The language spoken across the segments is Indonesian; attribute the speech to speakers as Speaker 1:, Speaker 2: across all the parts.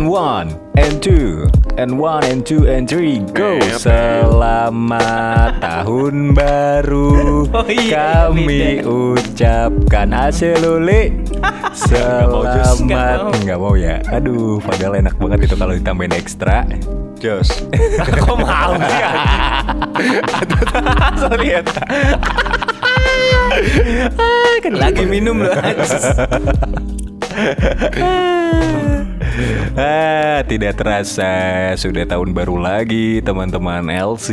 Speaker 1: and one and two and one and two and three go selamat tahun baru
Speaker 2: Oh iya,
Speaker 1: kami ucapkan aseluli selamat
Speaker 2: Nggak mau.
Speaker 1: nggak mau ya aduh padahal enak banget itu kalau ditambahin ekstra
Speaker 3: Jos.
Speaker 2: Kok mau sih?
Speaker 3: Sorry ya.
Speaker 2: kan lagi minum loh.
Speaker 1: ah tidak terasa sudah tahun baru lagi teman-teman LC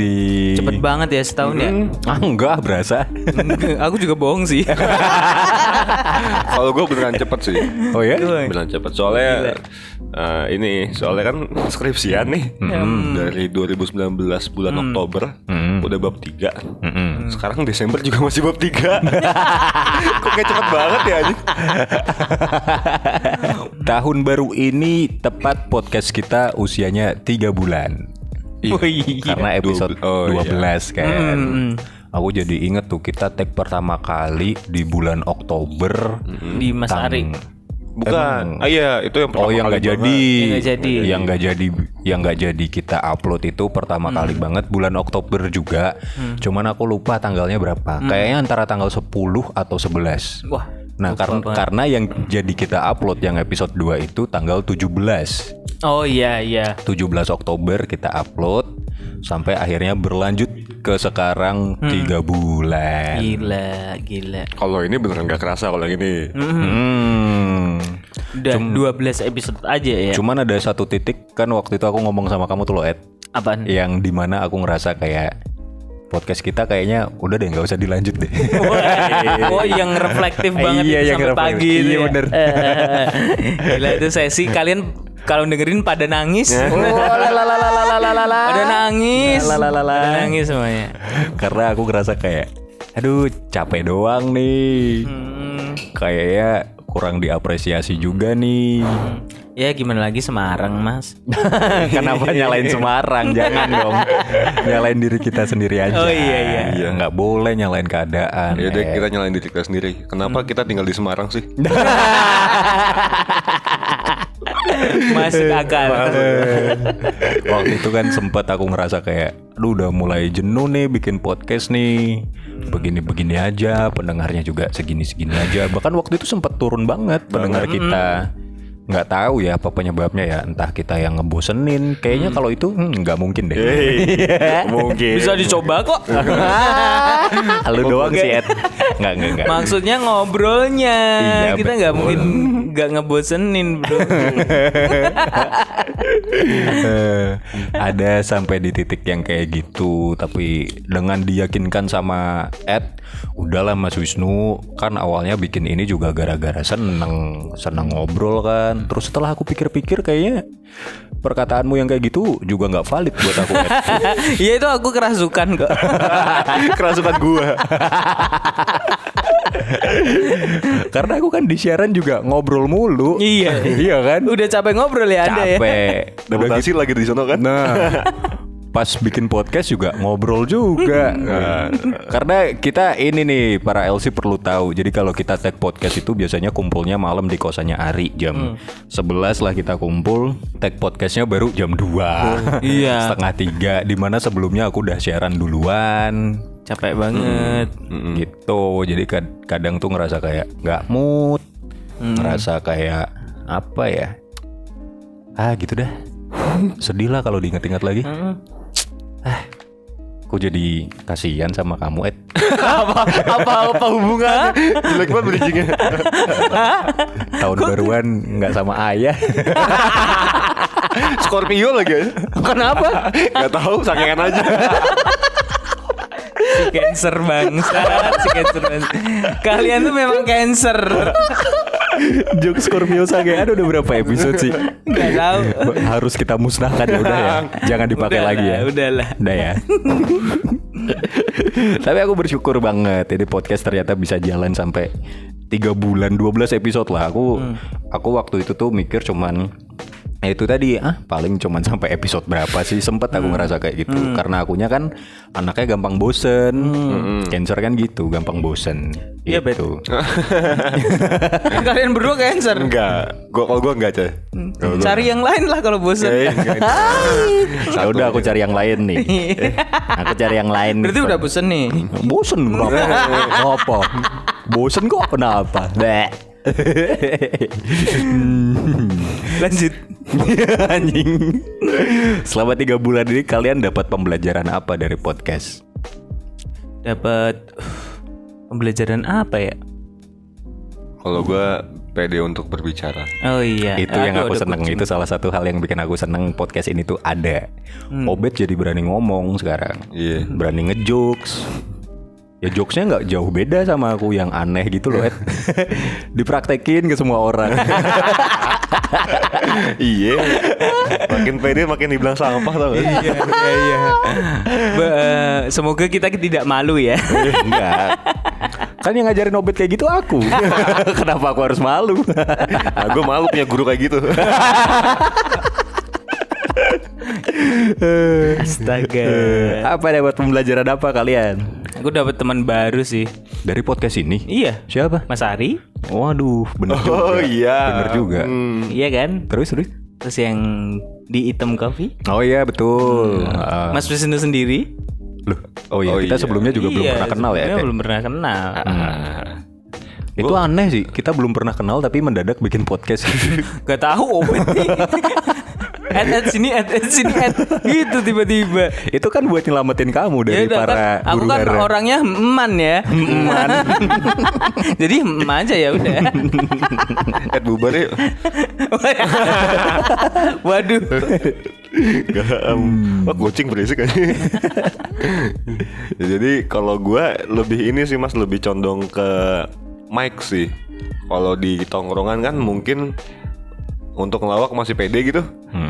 Speaker 2: Cepet banget ya setahun ya.
Speaker 1: ah enggak berasa.
Speaker 2: Aku juga bohong sih.
Speaker 3: Kalau gue beneran cepet sih.
Speaker 1: oh ya?
Speaker 3: Beneran cepet. Soalnya eh, ini soalnya kan skripsian nih. Dari 2019 bulan Oktober udah bab 3
Speaker 1: Mm-mm.
Speaker 3: Sekarang Desember juga masih bab 3 Kok kayak cepet banget ya anjing
Speaker 1: Tahun baru ini tepat podcast kita usianya tiga bulan.
Speaker 2: Oh iya.
Speaker 1: Karena episode
Speaker 3: Oh,
Speaker 1: 12
Speaker 3: iya.
Speaker 1: kan.
Speaker 2: Mm-mm.
Speaker 1: Aku jadi inget tuh kita tag pertama kali di bulan Oktober.
Speaker 2: Di Mas
Speaker 1: Tang-
Speaker 2: Ari.
Speaker 3: Bukan Ah iya itu yang pertama
Speaker 1: Oh yang
Speaker 3: kali
Speaker 1: nggak jadi,
Speaker 2: Yang nggak jadi.
Speaker 1: yang nggak jadi, yang jadi kita upload itu pertama kali banget bulan Oktober juga. Cuman aku lupa tanggalnya berapa. Kayaknya antara tanggal 10 atau 11.
Speaker 2: Wah.
Speaker 1: Nah, karena karena yang jadi kita upload yang episode 2 itu tanggal 17.
Speaker 2: Oh iya iya.
Speaker 1: 17 Oktober kita upload sampai akhirnya berlanjut ke sekarang tiga bulan.
Speaker 2: Gila, gila.
Speaker 3: Kalau ini beneran gak kerasa kalau yang ini
Speaker 1: Hmm.
Speaker 2: Udah 12 episode aja ya.
Speaker 1: Cuman ada satu titik kan waktu itu aku ngomong sama kamu tuh loh Ed,
Speaker 2: Apaan?
Speaker 1: yang di mana aku ngerasa kayak podcast kita kayaknya udah deh nggak usah dilanjut deh.
Speaker 2: Oh yang reflektif banget
Speaker 1: Iya, yang
Speaker 2: sampai
Speaker 1: reflektif.
Speaker 2: pagi
Speaker 1: Iya,
Speaker 2: ya.
Speaker 1: bener.
Speaker 2: Gila itu sesi kalian kalau dengerin pada nangis.
Speaker 1: Oh,
Speaker 2: Pada nangis.
Speaker 1: Lalalala.
Speaker 2: Pada nangis semuanya.
Speaker 1: Karena aku ngerasa kayak, aduh capek doang nih.
Speaker 2: Hmm.
Speaker 1: Kayaknya kurang diapresiasi juga nih.
Speaker 2: Ya gimana lagi Semarang mas
Speaker 1: Kenapa nyalain Semarang? Jangan dong. Nyalain diri kita sendiri aja.
Speaker 2: Oh, iya, iya.
Speaker 1: Iya, nggak boleh nyalain keadaan.
Speaker 3: Ya deh
Speaker 1: Eh.
Speaker 3: kita nyalain diri kita sendiri Kenapa kita tinggal di Semarang sih
Speaker 2: Masuk akal.
Speaker 1: Waktu itu kan sempet aku ngerasa kayak Aduh udah mulai jenuh nih bikin podcast nih. Begini-begini aja Pendengarnya juga segini-segini aja. Bahkan waktu itu sempet turun banget pendengar kita nggak tahu ya apa penyebabnya ya. Entah kita yang ngebosenin kayaknya kalau itu hmm, nggak mungkin deh.
Speaker 3: Mungkin.
Speaker 2: Bisa dicoba kok.
Speaker 1: Lu doang sih Ed. Nggak nggak nggak.
Speaker 2: Maksudnya ngobrolnya.
Speaker 1: Iya,
Speaker 2: Kita nggak mungkin nggak ngebosenin bro.
Speaker 1: Eh, ada sampai di titik yang kayak gitu tapi dengan diyakinkan sama Ed udahlah Mas Wisnu kan awalnya bikin ini juga gara-gara seneng seneng ngobrol kan terus setelah aku pikir-pikir kayaknya perkataanmu yang kayak gitu juga nggak valid buat aku.
Speaker 2: Iya itu aku kerasukan kok
Speaker 3: Kerasukan gua.
Speaker 1: Karena aku kan di siaran juga ngobrol mulu.
Speaker 2: Iya.
Speaker 1: iya kan?
Speaker 2: Udah capek ngobrol ya ya.
Speaker 1: Capek.
Speaker 3: Dapat
Speaker 1: Udah
Speaker 3: hasil lagi di sana kan?
Speaker 1: Nah, pas bikin podcast juga ngobrol juga. Nah, karena kita ini nih para LC perlu tahu. Jadi kalau kita tag podcast itu biasanya kumpulnya malam di kosannya Ari jam 11 lah kita kumpul. Tag podcastnya baru jam 2
Speaker 2: iya.
Speaker 1: Setengah tiga. Di mana sebelumnya aku udah siaran duluan.
Speaker 2: Capek banget
Speaker 1: Gitu. Jadi kad- kadang tuh ngerasa kayak nggak mood. Ngerasa kayak apa ya? Ah gitu dah. Sedih lah kalau diingat-ingat lagi. Ah, Aku jadi kasihan sama kamu Ed?
Speaker 2: Apa apa apa hubungan
Speaker 3: Jelek banget bridgingnya.
Speaker 1: Tahun baruan nggak sama ayah.
Speaker 3: Scorpio lagi
Speaker 2: kenapa?
Speaker 3: Gak tahu sakingan aja.
Speaker 2: Si cancer bangsat si cancer bangsat. kalian tuh memang cancer
Speaker 1: Jok Scorpio Sangean udah berapa episode sih?
Speaker 2: nggak tahu.
Speaker 1: Harus kita musnahkan ya udah ya. Jangan dipakai lagi ya.
Speaker 2: udahlah.
Speaker 1: Udah ya. Tapi aku bersyukur banget Ini podcast ternyata bisa jalan sampai 3 bulan 12 episode lah. Aku aku waktu itu tuh mikir cuman Ya itu tadi ah paling cuman sampai episode berapa sih sempet aku ngerasa kayak gitu. Karena akunya kan anaknya gampang bosen. Cancer kan gitu gampang bosen.
Speaker 2: Iya,
Speaker 1: gitu.
Speaker 2: Kan Kalian berdua cancer.
Speaker 3: Enggak, gua kalau gua enggak aja.
Speaker 2: Cari yang lain lah kalau bosan.
Speaker 3: Eh, enggak.
Speaker 1: Ya udah aku cari yang lain nih. Aku cari yang lain.
Speaker 2: Berarti udah bosan nih.
Speaker 1: bosen kenapa apa? Bosen kok kenapa? Bleh.
Speaker 2: Lanjut.
Speaker 1: anjing selama tiga bulan ini kalian dapat pembelajaran apa dari podcast
Speaker 2: Dapat uh, pembelajaran apa ya?
Speaker 3: Kalau gua pede untuk berbicara.
Speaker 2: Oh iya.
Speaker 1: itu yang aku seneng
Speaker 2: kucing.
Speaker 1: itu salah satu hal yang bikin aku seneng podcast ini tuh ada
Speaker 2: Hmm.
Speaker 1: Obet jadi berani ngomong sekarang
Speaker 3: Iya.
Speaker 1: berani ngejokes ya jokesnya nggak jauh beda sama aku yang aneh gitu loh Ed dipraktekin ke semua orang
Speaker 3: iya. Makin pede makin dibilang sampah tau gak?
Speaker 2: Iya, iya, iya. Ba- eh, semoga kita tidak malu ya.
Speaker 1: enggak kan yang ngajarin Obet kayak gitu aku kenapa aku harus malu
Speaker 3: Nah, gue malu punya guru kayak gitu.
Speaker 2: Astaga.
Speaker 1: apa dapat pembelajaran apa kalian
Speaker 2: Aku dapat teman baru sih.
Speaker 1: dari podcast ini
Speaker 2: Iya.
Speaker 1: siapa
Speaker 2: Mas Ari.
Speaker 1: waduh bener juga
Speaker 3: Oh iya.
Speaker 1: bener juga
Speaker 3: Hmm.
Speaker 2: Iya kan?
Speaker 1: terus terus
Speaker 2: Terus yang di Item Coffee.
Speaker 1: oh iya betul Ah.
Speaker 2: Mas Wisnu sendiri.
Speaker 1: Loh, oh iya,
Speaker 3: Oh
Speaker 1: kita
Speaker 3: iya.
Speaker 1: sebelumnya juga belum
Speaker 2: Iya,
Speaker 1: pernah kenal ya. Ed?
Speaker 2: Belum pernah kenal.
Speaker 3: Ah.
Speaker 1: Itu aneh sih, kita belum pernah kenal tapi mendadak bikin podcast.
Speaker 2: Gak tahu nih. At at sini, at at sini, at gitu tiba-tiba.
Speaker 1: itu kan buat nyelamatin kamu dari
Speaker 2: Ya udah
Speaker 1: para
Speaker 2: kan, aku kan
Speaker 1: hara.
Speaker 2: orangnya eman ya. Eman. Jadi em aja ya udah.
Speaker 3: Ed bubar yuk.
Speaker 2: Waduh.
Speaker 3: Gak, um, wah kucing berisik aja. Ya, Jadi kalau gua lebih ini sih mas lebih condong ke mic sih. Kalau di tongkrongan kan mungkin untuk ngelawak masih pede gitu.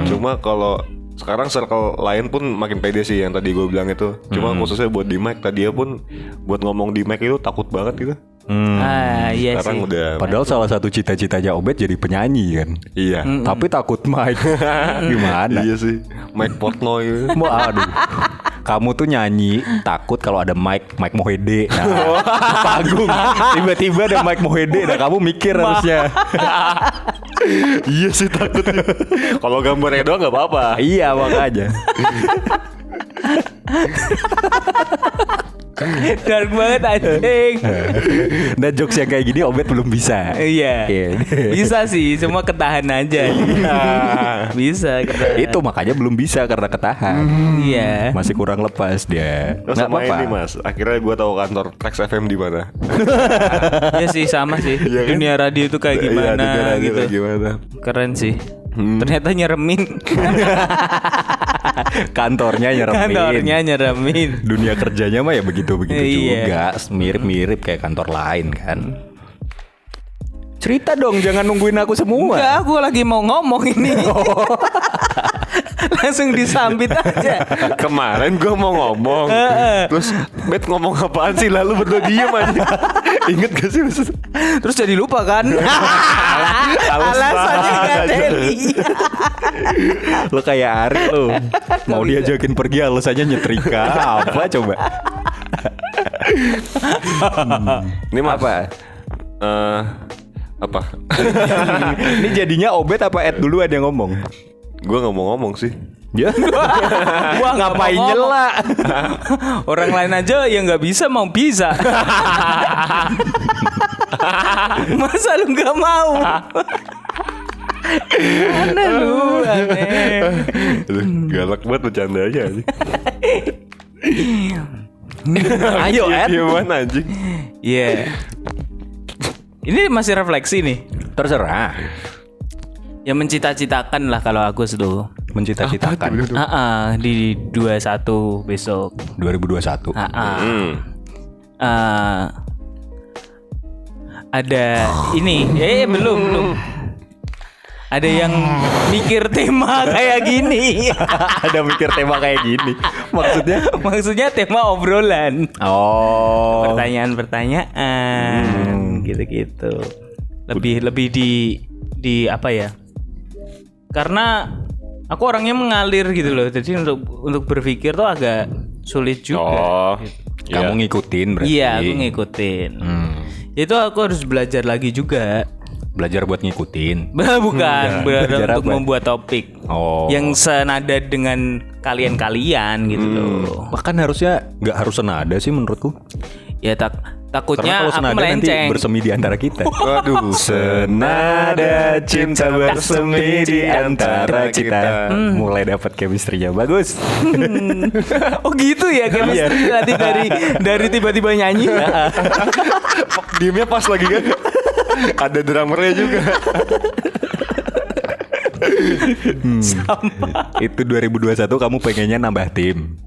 Speaker 3: Cuma kalau sekarang circle lain pun makin pede sih yang tadi gue bilang itu. Cuma khususnya buat di mic tadi ya pun buat ngomong di mic itu takut banget gitu.
Speaker 1: Hmm.
Speaker 2: Ah iya
Speaker 3: sekarang
Speaker 2: sih.
Speaker 3: udah
Speaker 1: Padahal salah satu cita-citanya Obet jadi penyanyi kan.
Speaker 3: iya.
Speaker 1: Tapi takut mic. Gimana?
Speaker 3: Iya sih. Mic portnoy.
Speaker 1: Mau aduh. Kamu tuh nyanyi takut kalau ada mic mic Mohede. Nah, di panggung. Tiba-tiba ada mic Mohede. Nah kamu mikir harusnya.
Speaker 3: Iya sih takut. Kalau gambarnya doang nggak apa-apa.
Speaker 1: iya makanya
Speaker 2: Dark banget anjing.
Speaker 1: nah jokes yang kayak gini Obet belum bisa
Speaker 2: Iya.
Speaker 1: Iya.
Speaker 2: Bisa sih, cuma ketahan aja. Bisa ketahan.
Speaker 1: itu makanya belum bisa karena ketahan
Speaker 2: Iya.
Speaker 1: masih kurang lepas dia
Speaker 3: Terus
Speaker 1: nggak
Speaker 3: sama
Speaker 1: apa-apa
Speaker 3: ini mas, akhirnya gue tahu kantor Trax FM di mana.
Speaker 2: Iya sih sama sih.
Speaker 3: Iya kan?
Speaker 2: Dunia radio itu kayak
Speaker 3: Iya,
Speaker 2: gimana
Speaker 3: radio
Speaker 2: gitu.
Speaker 3: kayak gimana?
Speaker 2: Keren sih. Ternyata nyeremin.
Speaker 1: kantornya nyeremin
Speaker 2: Kantornya nyeremin.
Speaker 1: dunia kerjanya mah ya begitu begitu
Speaker 2: Iya.
Speaker 1: juga mirip-mirip kayak kantor lain kan cerita dong jangan nungguin aku semua
Speaker 2: Enggak, aku lagi mau ngomong ini. Langsung disambit aja.
Speaker 3: Kemarin gue mau ngomong, terus Bet ngomong apaan sih? Lalu berdua diem aja. Ingat gak sih maksud?
Speaker 2: Terus jadi lupa kan? Alasannya gak
Speaker 3: aja.
Speaker 2: Deli.
Speaker 1: lo kayak Ari lo mau diajakin pergi alasannya nyetrika apa coba
Speaker 3: Ini mah
Speaker 1: apa
Speaker 3: eh, apa?
Speaker 1: ini jadinya obet apa Ed dulu ada yang ngomong
Speaker 3: gue nggak mau ngomong sih.
Speaker 1: ya
Speaker 2: Gua nggak
Speaker 1: ngapain
Speaker 2: mau ngomong.
Speaker 1: nyela
Speaker 2: Orang lain aja yang nggak bisa mau bisa. Masa lu nggak mau? aneh lu, aneh.
Speaker 3: Galak banget bercandanya aja.
Speaker 1: ayo Ed
Speaker 3: Gimana anjing?
Speaker 2: Iya. Ini masih refleksi nih.
Speaker 1: terserah
Speaker 2: Ya mencita-citakan lah kalau aku tuh.
Speaker 1: mencita-citakan
Speaker 2: Ah, ah, di 21 besok.
Speaker 1: 2021
Speaker 2: Ah, ah.
Speaker 3: Hmm.
Speaker 2: Eh, ada ini, eh belum belum. Ada yang mikir tema kayak gini.
Speaker 1: ada mikir tema kayak gini maksudnya
Speaker 2: Maksudnya tema obrolan.
Speaker 1: oh
Speaker 2: Pertanyaan-pertanyaan gitu-gitu. Lebih lebih di di apa ya? Karena aku orangnya mengalir gitu loh. Jadi untuk untuk berpikir tuh agak sulit juga.
Speaker 3: Oh,
Speaker 1: Kamu ngikutin berarti.
Speaker 2: Iya, aku ngikutin.
Speaker 1: Hmm.
Speaker 2: Itu aku harus belajar lagi juga.
Speaker 1: Belajar buat ngikutin.
Speaker 2: Bukan, belajar
Speaker 1: Belajar
Speaker 2: untuk
Speaker 1: apa?
Speaker 2: membuat topik
Speaker 1: Oh.
Speaker 2: yang senada dengan kalian-kalian gitu loh.
Speaker 1: Bahkan harusnya nggak harus senada sih menurutku.
Speaker 2: Ya tak
Speaker 1: Karena
Speaker 2: takutnya
Speaker 1: kalau
Speaker 2: aku
Speaker 1: senada nanti
Speaker 2: melenceng.
Speaker 1: bersemi di antara kita.
Speaker 3: Waduh,
Speaker 1: Senada cinta bersemi di antara kita. Mulai dapat chemistry-nya bagus.
Speaker 2: oh gitu ya chemistry tadi dari dari tiba-tiba nyanyi.
Speaker 3: Diemnya pas lagi kan. Ada drummernya juga.
Speaker 1: Itu 2021 kamu pengennya nambah tim.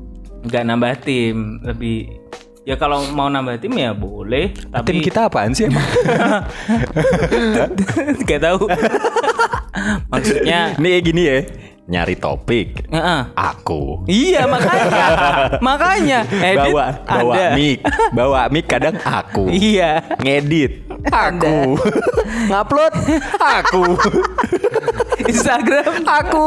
Speaker 2: Nggak nambah tim, lebih ya kalau mau nambah tim ya boleh,
Speaker 1: Tim
Speaker 2: tapi
Speaker 1: kita apaan sih emang?
Speaker 2: nggak tahu. Maksudnya
Speaker 1: Nih gini ya, nyari topik.
Speaker 2: Heeh.
Speaker 1: Aku.
Speaker 2: Iya makanya Makanya Edit
Speaker 1: bawa bawa
Speaker 2: ada.
Speaker 1: mic, bawa mic kadang aku.
Speaker 2: Iya
Speaker 1: Ngedit aku. Ngupload aku.
Speaker 2: Instagram aku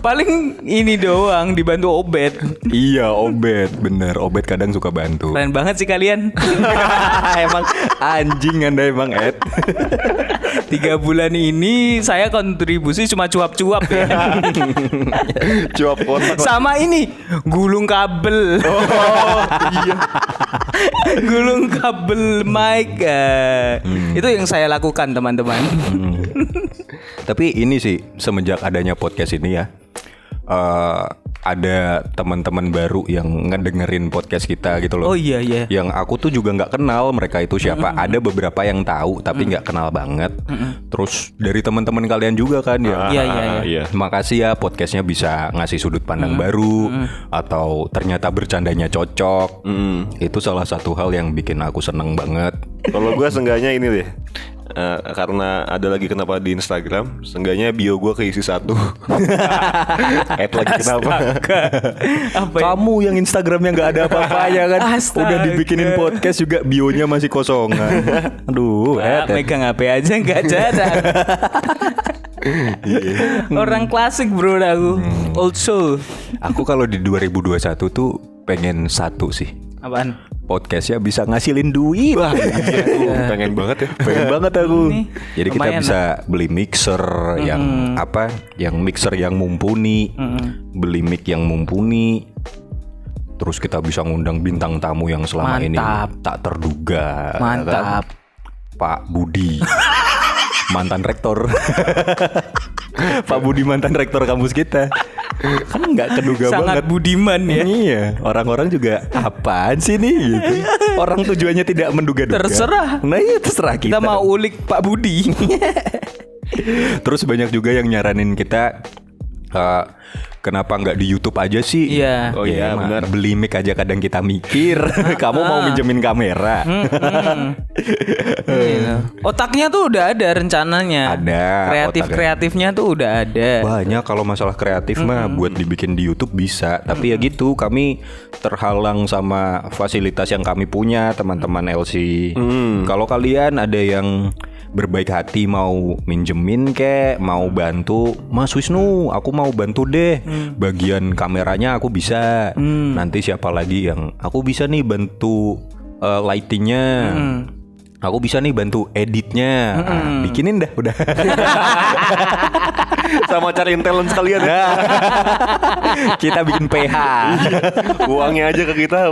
Speaker 2: Paling ini doang Dibantu Obet
Speaker 1: iya, Obet, bener. Obet kadang suka bantu.
Speaker 2: Keren banget sih kalian
Speaker 1: emang anjing anda emang Ed.
Speaker 2: Tiga bulan ini Saya kontribusi cuma cuap-cuap ya
Speaker 3: Cuap kotak.
Speaker 2: Sama ini Gulung kabel
Speaker 3: Oh, iya.
Speaker 2: Gulung kabel mic eh. Itu yang saya lakukan teman-teman
Speaker 1: Tapi ini sih semenjak adanya podcast ini ya, eh, ada teman-teman baru yang ngedengerin podcast kita gitu loh.
Speaker 2: Oh iya iya
Speaker 1: Yang aku tuh juga nggak kenal mereka itu siapa. Ada beberapa yang tahu tapi nggak kenal banget. Terus dari teman-teman kalian juga kan yang
Speaker 2: Iya iya iya
Speaker 3: Iya.
Speaker 1: Makasih ya podcastnya bisa ngasih sudut pandang baru atau ternyata bercandanya cocok. Itu salah satu hal yang bikin aku seneng banget.
Speaker 3: Kalau gue seenggaknya ini deh. Eh, karena ada lagi kenapa di Instagram, seenggaknya bio gue keisi satu. Add lagi kenapa?
Speaker 2: Apa ya?
Speaker 1: Kamu yang Instagramnya nggak ada apa-apanya kan?
Speaker 2: Astaga.
Speaker 1: Udah dibikinin podcast juga bionya masih kosongan. Aduh,
Speaker 2: Ah,
Speaker 1: Ed.
Speaker 2: megang HP aja nggak jarang. Orang klasik bro aku. Old soul.
Speaker 1: Aku kalau di 2021 tuh pengen satu sih.
Speaker 2: Apaan?
Speaker 1: Podcastnya bisa ngasilin duit.
Speaker 3: Wah, iya tuh, pengen banget ya.
Speaker 1: Pengen banget aku.
Speaker 2: Ini
Speaker 1: Jadi kita bisa beli mixer yang apa? Yang mixer yang mumpuni, beli mic yang mumpuni. Terus kita bisa ngundang bintang tamu yang selama ini
Speaker 2: Mantap.
Speaker 1: tak terduga.
Speaker 2: Mantap.
Speaker 1: kan? Pak Budi. mantan rektor. Pak Budi mantan rektor kampus kita. Kan nggak keduga
Speaker 2: Sangat
Speaker 1: banget.
Speaker 2: budiman ya.
Speaker 1: Iya, orang-orang juga apaan sih nih gitu. Orang tujuannya tidak menduga-duga.
Speaker 2: Terserah.
Speaker 1: Nah, iya terserah kita.
Speaker 2: Kita mau ulik Pak Budi.
Speaker 1: Terus banyak juga yang nyaranin kita eh, kenapa nggak di YouTube aja sih?
Speaker 2: Iya.
Speaker 3: Oh iya,
Speaker 1: emang
Speaker 3: benar.
Speaker 1: Beli mic aja kadang kita mikir. Kamu mau minjemin kamera?
Speaker 2: Iya. Otaknya tuh udah ada rencananya.
Speaker 1: Ada,
Speaker 2: Kreatif kreatifnya tuh udah ada.
Speaker 1: Banyak kalau masalah kreatif mah buat dibikin di YouTube bisa. Tapi ya gitu, kami terhalang sama fasilitas yang kami punya, teman-teman LC. Kalau kalian ada yang berbaik hati mau minjemin kek, mau bantu, Mas Wisnu, aku mau bantu deh. Bagian kameranya aku bisa. Nanti siapa lagi yang aku bisa nih bantu eh, lightingnya. Aku bisa nih bantu editnya, Ah, bikinin dah udah.
Speaker 3: Sama cariin talent sekalian ya.
Speaker 1: Kita bikin PH.
Speaker 3: Uangnya aja ke kita.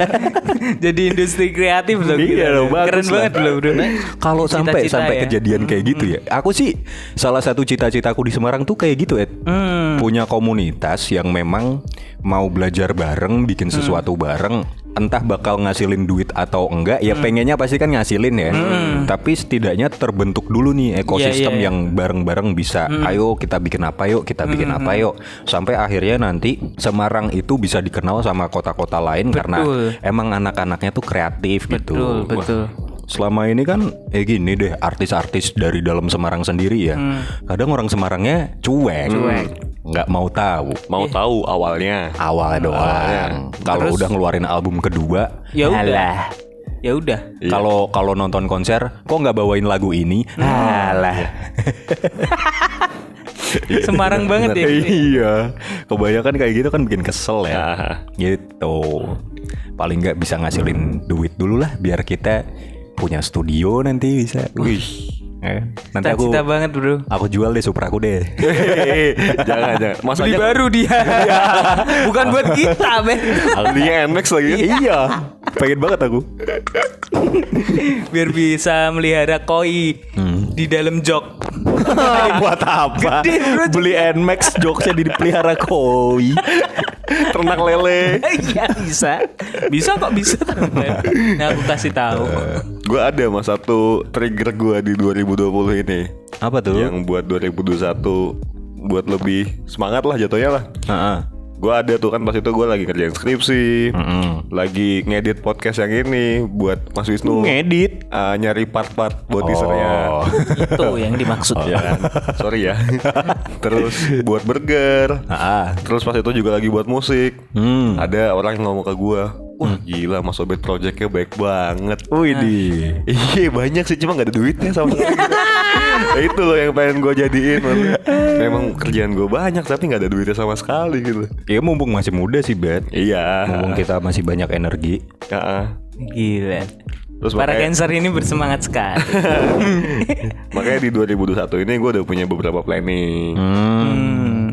Speaker 2: Jadi industri kreatif loh.
Speaker 1: Iya loh, bagus
Speaker 2: Keren
Speaker 1: lah.
Speaker 2: banget loh bro.
Speaker 1: Kalau sampai sampai
Speaker 2: ya.
Speaker 1: kejadian kayak gitu ya. Aku sih salah satu cita-citaku di Semarang tuh kayak gitu, Ed.
Speaker 2: Hmm.
Speaker 1: Punya komunitas yang memang mau belajar bareng, bikin
Speaker 2: Hmm.
Speaker 1: sesuatu bareng. Entah bakal ngasilin duit atau enggak, ya pengennya pasti kan ngasilin ya. Tapi setidaknya terbentuk dulu nih ekosistem
Speaker 2: Hmm. Iya, iya, iya.
Speaker 1: yang bareng-bareng bisa. Ayo kita bikin apa yuk, kita bikin
Speaker 2: Hmm,
Speaker 1: apa yuk. Sampai akhirnya nanti Semarang itu bisa dikenal sama kota-kota lain karena
Speaker 2: Betul.
Speaker 1: emang anak-anaknya tuh kreatif gitu.
Speaker 2: Betul, betul.
Speaker 1: Selama ini kan eh gini deh artis-artis dari dalam Semarang sendiri ya. Kadang orang Semarangnya cuek.
Speaker 2: Cuek.
Speaker 1: Nggak mau tahu.
Speaker 3: Mau tahu awalnya.
Speaker 1: Awalnya doang. Kalau
Speaker 2: Terus?
Speaker 1: udah ngeluarin album kedua,
Speaker 2: Ya udah. Ya udah.
Speaker 1: Kalau kalau nonton konser, kok nggak bawain lagu ini?
Speaker 2: Hmm.
Speaker 1: Alah.
Speaker 2: Semarang banget ya.
Speaker 1: iya. Kebanyakan kayak gitu kan bikin kesel ya.
Speaker 3: Ah.
Speaker 1: Gitu. Paling nggak bisa ngasilin duit dulu lah biar kita punya studio nanti bisa. Wih. Eh, nanti aku
Speaker 2: Cita-cita banget bro.
Speaker 1: aku jual deh Supra aku deh.
Speaker 3: jangan jangan. Mas
Speaker 2: Beli
Speaker 3: aja
Speaker 2: baru dia. Bukan buat kita, Ben.
Speaker 3: belinya Nmax lagi.
Speaker 1: iya. Pengen banget aku.
Speaker 2: Biar bisa melihara koi di dalam jok.
Speaker 1: Buat apa?
Speaker 2: Gede, bro.
Speaker 1: Beli Nmax jokesnya dipelihara koi.
Speaker 3: Ternak lele.
Speaker 2: Iya bisa. Bisa kok bisa. Nah, aku kasih tahu.
Speaker 3: Gue ada mas satu trigger gue di 2020 ini
Speaker 1: Apa tuh?
Speaker 3: yang buat 2021 buat lebih semangat lah jatuhnya lah.
Speaker 1: Heeh.
Speaker 3: Gue ada tuh kan pas itu gue lagi kerjain skripsi,
Speaker 1: Mm-mm.
Speaker 3: lagi ngedit podcast yang ini buat Mas Wisnu.
Speaker 1: Ngedit.
Speaker 3: Ah, nyari part-part buat teasernya.
Speaker 1: Oh.
Speaker 2: Itu yang dimaksud.
Speaker 3: Ya kan? Sorry ya. Terus buat burger.
Speaker 1: Ah.
Speaker 3: Terus pas itu juga lagi buat musik.
Speaker 1: Hmm.
Speaker 3: Ada orang yang ngomong ke gua, wah gila Mas Obet projectnya baik banget.
Speaker 1: Wih di.
Speaker 3: Iya banyak sih cuma nggak ada duitnya sama sekali. Itu loh yang pengen gue jadiin. Memang kerjaan gue banyak tapi nggak ada duitnya sama sekali gitu.
Speaker 1: Ya mumpung masih muda sih Bet.
Speaker 3: Iya.
Speaker 1: Mumpung kita masih banyak energi.
Speaker 3: Ya, ah.
Speaker 2: Gila.
Speaker 3: Terus
Speaker 2: Para
Speaker 3: makanya,
Speaker 2: cancer ini bersemangat sekali.
Speaker 3: makanya di 2021 ini gue udah punya beberapa planning.
Speaker 2: Hmm.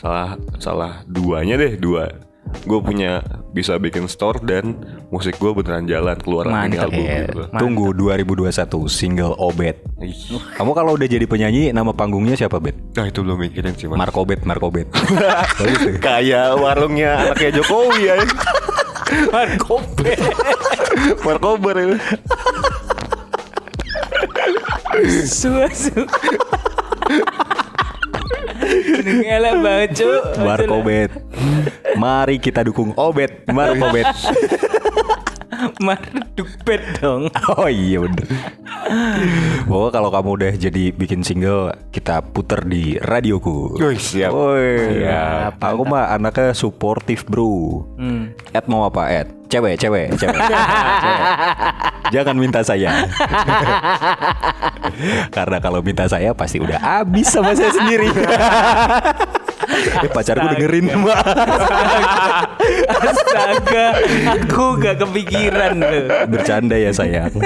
Speaker 3: Salah salah duanya deh dua. Gue punya bisa bikin store dan musik gue beneran jalan keluar ini
Speaker 2: Mantep,
Speaker 3: album
Speaker 2: ya.
Speaker 3: gitu.
Speaker 1: Tunggu 2021 single Obet.
Speaker 3: Ih.
Speaker 1: Kamu kalau udah jadi penyanyi nama panggungnya siapa Bet?
Speaker 3: Nah itu belum mikirin sih mas.
Speaker 1: Markobet, Markobet. Bagus tuh.
Speaker 3: Kayak warungnya anaknya Jokowi ya.
Speaker 2: Markobe.
Speaker 3: Markobar itu.
Speaker 2: Suasu. Ngelak banget cuk
Speaker 1: Markobet. Mari kita dukung Obet, Markobet.
Speaker 2: Marduk bed dong
Speaker 1: Oh iya bener. Pokoknya kalau kamu udah jadi bikin single, kita puter di radioku.
Speaker 3: Wih, siap.
Speaker 1: Woi,
Speaker 2: Siap,
Speaker 1: aku mah anaknya suportif bro.
Speaker 2: hmm.
Speaker 1: Ed mau apa Ed? Cewek, cewek, cewek. Cewek. Jangan minta saya. Karena kalau minta saya pasti udah habis sama saya sendiri. eh pacarku dengerin mbak.
Speaker 2: Astaga Aku gak kepikiran loh
Speaker 1: Bercanda ya sayang.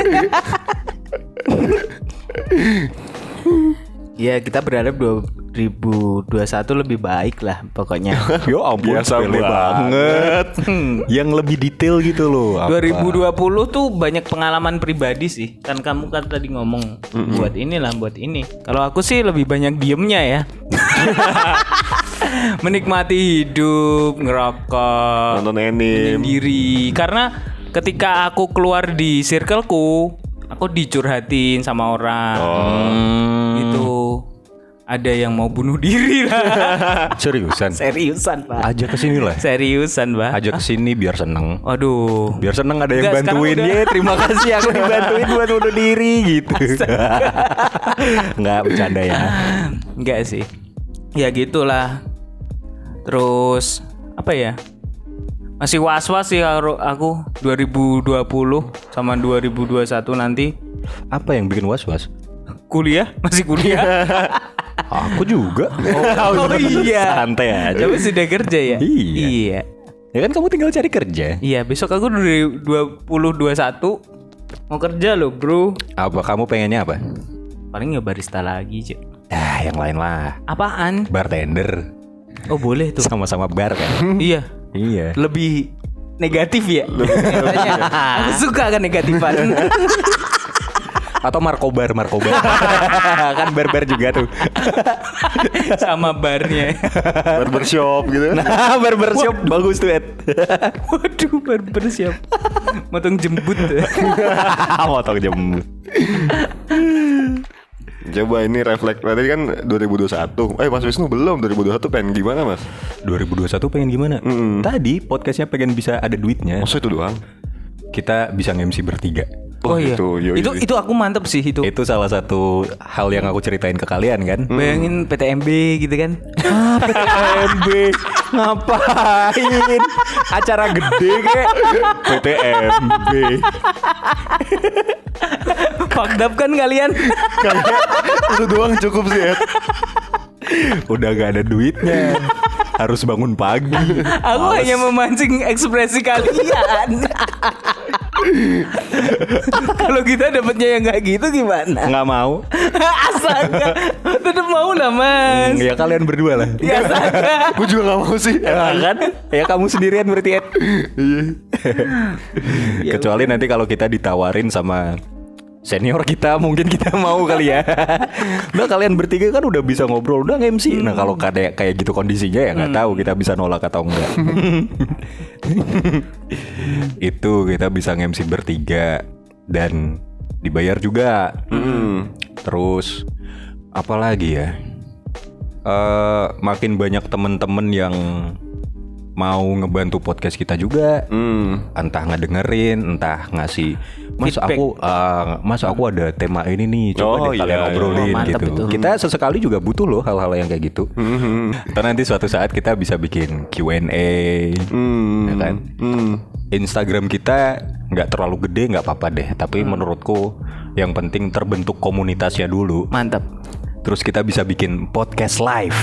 Speaker 2: Ya kita berharap 2021 lebih baik lah pokoknya
Speaker 1: Yo ampun
Speaker 3: Biasa
Speaker 1: sepele
Speaker 3: banget.
Speaker 1: Yang lebih detail gitu loh. apa.
Speaker 2: 2020 tuh banyak pengalaman pribadi sih Kan kamu kan tadi ngomong Buat inilah buat ini Kalau aku sih lebih banyak diemnya ya Menikmati hidup Ngerokok
Speaker 3: Nonton anime.
Speaker 2: Menyendiri Karena ketika aku keluar di circleku Aku dicurhatin sama orang
Speaker 1: Hmm,
Speaker 2: Gitu Ada yang mau bunuh diri lah
Speaker 1: seriusan.
Speaker 2: Seriusan pak
Speaker 1: Ajak ke sini lah.
Speaker 2: Seriusan pak
Speaker 1: Ajak ke sini biar seneng.
Speaker 2: Waduh
Speaker 1: Biar seneng ada yang bantuin
Speaker 2: udah-
Speaker 1: ya terima kasih aku dibantuin buat bunuh diri gitu. Nggak bercanda ya.
Speaker 2: Enggak sih. Ya gitulah. Terus apa ya? Masih was-was sih kalau aku 2020 sama 2021 nanti
Speaker 1: Apa yang bikin was-was?
Speaker 2: kuliah, masih kuliah.
Speaker 1: Aku juga.
Speaker 2: Oh, iya.
Speaker 1: Santai aja.
Speaker 2: Tapi sudah kerja ya?
Speaker 1: Iya.
Speaker 2: Iya.
Speaker 1: Ya kan kamu tinggal cari kerja.
Speaker 2: Iya, besok aku 2021 mau kerja loh, Bro.
Speaker 1: Apa kamu pengennya apa?
Speaker 2: Paling ya barista lagi, Cek.
Speaker 1: Ah, yang lain lah.
Speaker 2: Apaan?
Speaker 1: Bartender.
Speaker 2: Oh, boleh tuh.
Speaker 1: Sama-sama bar kan?
Speaker 2: iya.
Speaker 1: Iya.
Speaker 2: lebih negatif ya. Katanya, Aku suka kan negatifan.
Speaker 1: Atau markobar, markobar. kan bar-bar juga tuh.
Speaker 2: Sama barnya.
Speaker 3: Barbershop gitu.
Speaker 1: Nah, barber shop bagus tuh, Ed.
Speaker 2: Waduh, barber siap. Motong jembut.
Speaker 1: Motong jembut.
Speaker 3: Coba ini refleks tadi kan 2021. Eh Mas Wisnu belum 2021 pengen gimana Mas?
Speaker 1: 2021 pengen gimana? Tadi podcastnya pengen bisa ada duitnya.
Speaker 3: Masa itu doang?
Speaker 1: Kita bisa nge-MC bertiga.
Speaker 2: Oh iya.
Speaker 3: gitu, yoi
Speaker 2: Itu itu aku mantep sih itu.
Speaker 1: Itu salah satu hal yang aku ceritain ke kalian kan.
Speaker 2: Bayangin PTMB gitu kan.
Speaker 1: PTMB ngapain? Acara gede kek. PTMB.
Speaker 2: Fucked up kan kalian?
Speaker 3: Itu doang cukup sih Ed.
Speaker 1: Udah gak ada duitnya. Harus bangun pagi.
Speaker 2: Aku hanya memancing ekspresi kalian. Kalau kita dapatnya yang nggak gitu gimana?
Speaker 1: Nggak mau.
Speaker 2: Astaga, tetap mau lah mas.
Speaker 1: Ya kalian berdua lah.
Speaker 2: Ya astaga.
Speaker 3: Gue juga gak mau sih.
Speaker 1: Ya kan? Ya kamu sendirian berarti Ed. Kecuali nanti kalau kita ditawarin sama senior kita mungkin kita mau kali ya. Udah kalian bertiga kan udah bisa ngobrol, udah MC. Nah kalau kayak kayak gitu kondisinya ya nggak tahu kita bisa nolak atau enggak. Itu kita bisa MC bertiga dan dibayar juga. Terus apa lagi ya? Eh makin banyak temen-temen yang mau ngebantu podcast kita juga
Speaker 3: Hmm.
Speaker 1: entah ngedengerin, entah ngasih Mas
Speaker 2: Feedback.
Speaker 1: aku eh, Mas aku ada tema ini nih coba
Speaker 3: Oh,
Speaker 1: deh kalian
Speaker 3: iya,
Speaker 1: obrolin
Speaker 2: iya. Oh, mantap
Speaker 1: gitu.
Speaker 2: itu.
Speaker 1: Kita sesekali juga butuh loh hal-hal yang kayak gitu.
Speaker 3: Hmm.
Speaker 1: Ntar nanti suatu saat kita bisa bikin Q&A
Speaker 3: Hmm.
Speaker 1: ya kan.
Speaker 3: Hmm.
Speaker 1: Instagram kita nggak terlalu gede nggak apa-apa deh, tapi
Speaker 2: Hmm.
Speaker 1: menurutku yang penting terbentuk komunitasnya dulu.
Speaker 2: Mantap.
Speaker 1: Terus kita bisa bikin podcast live.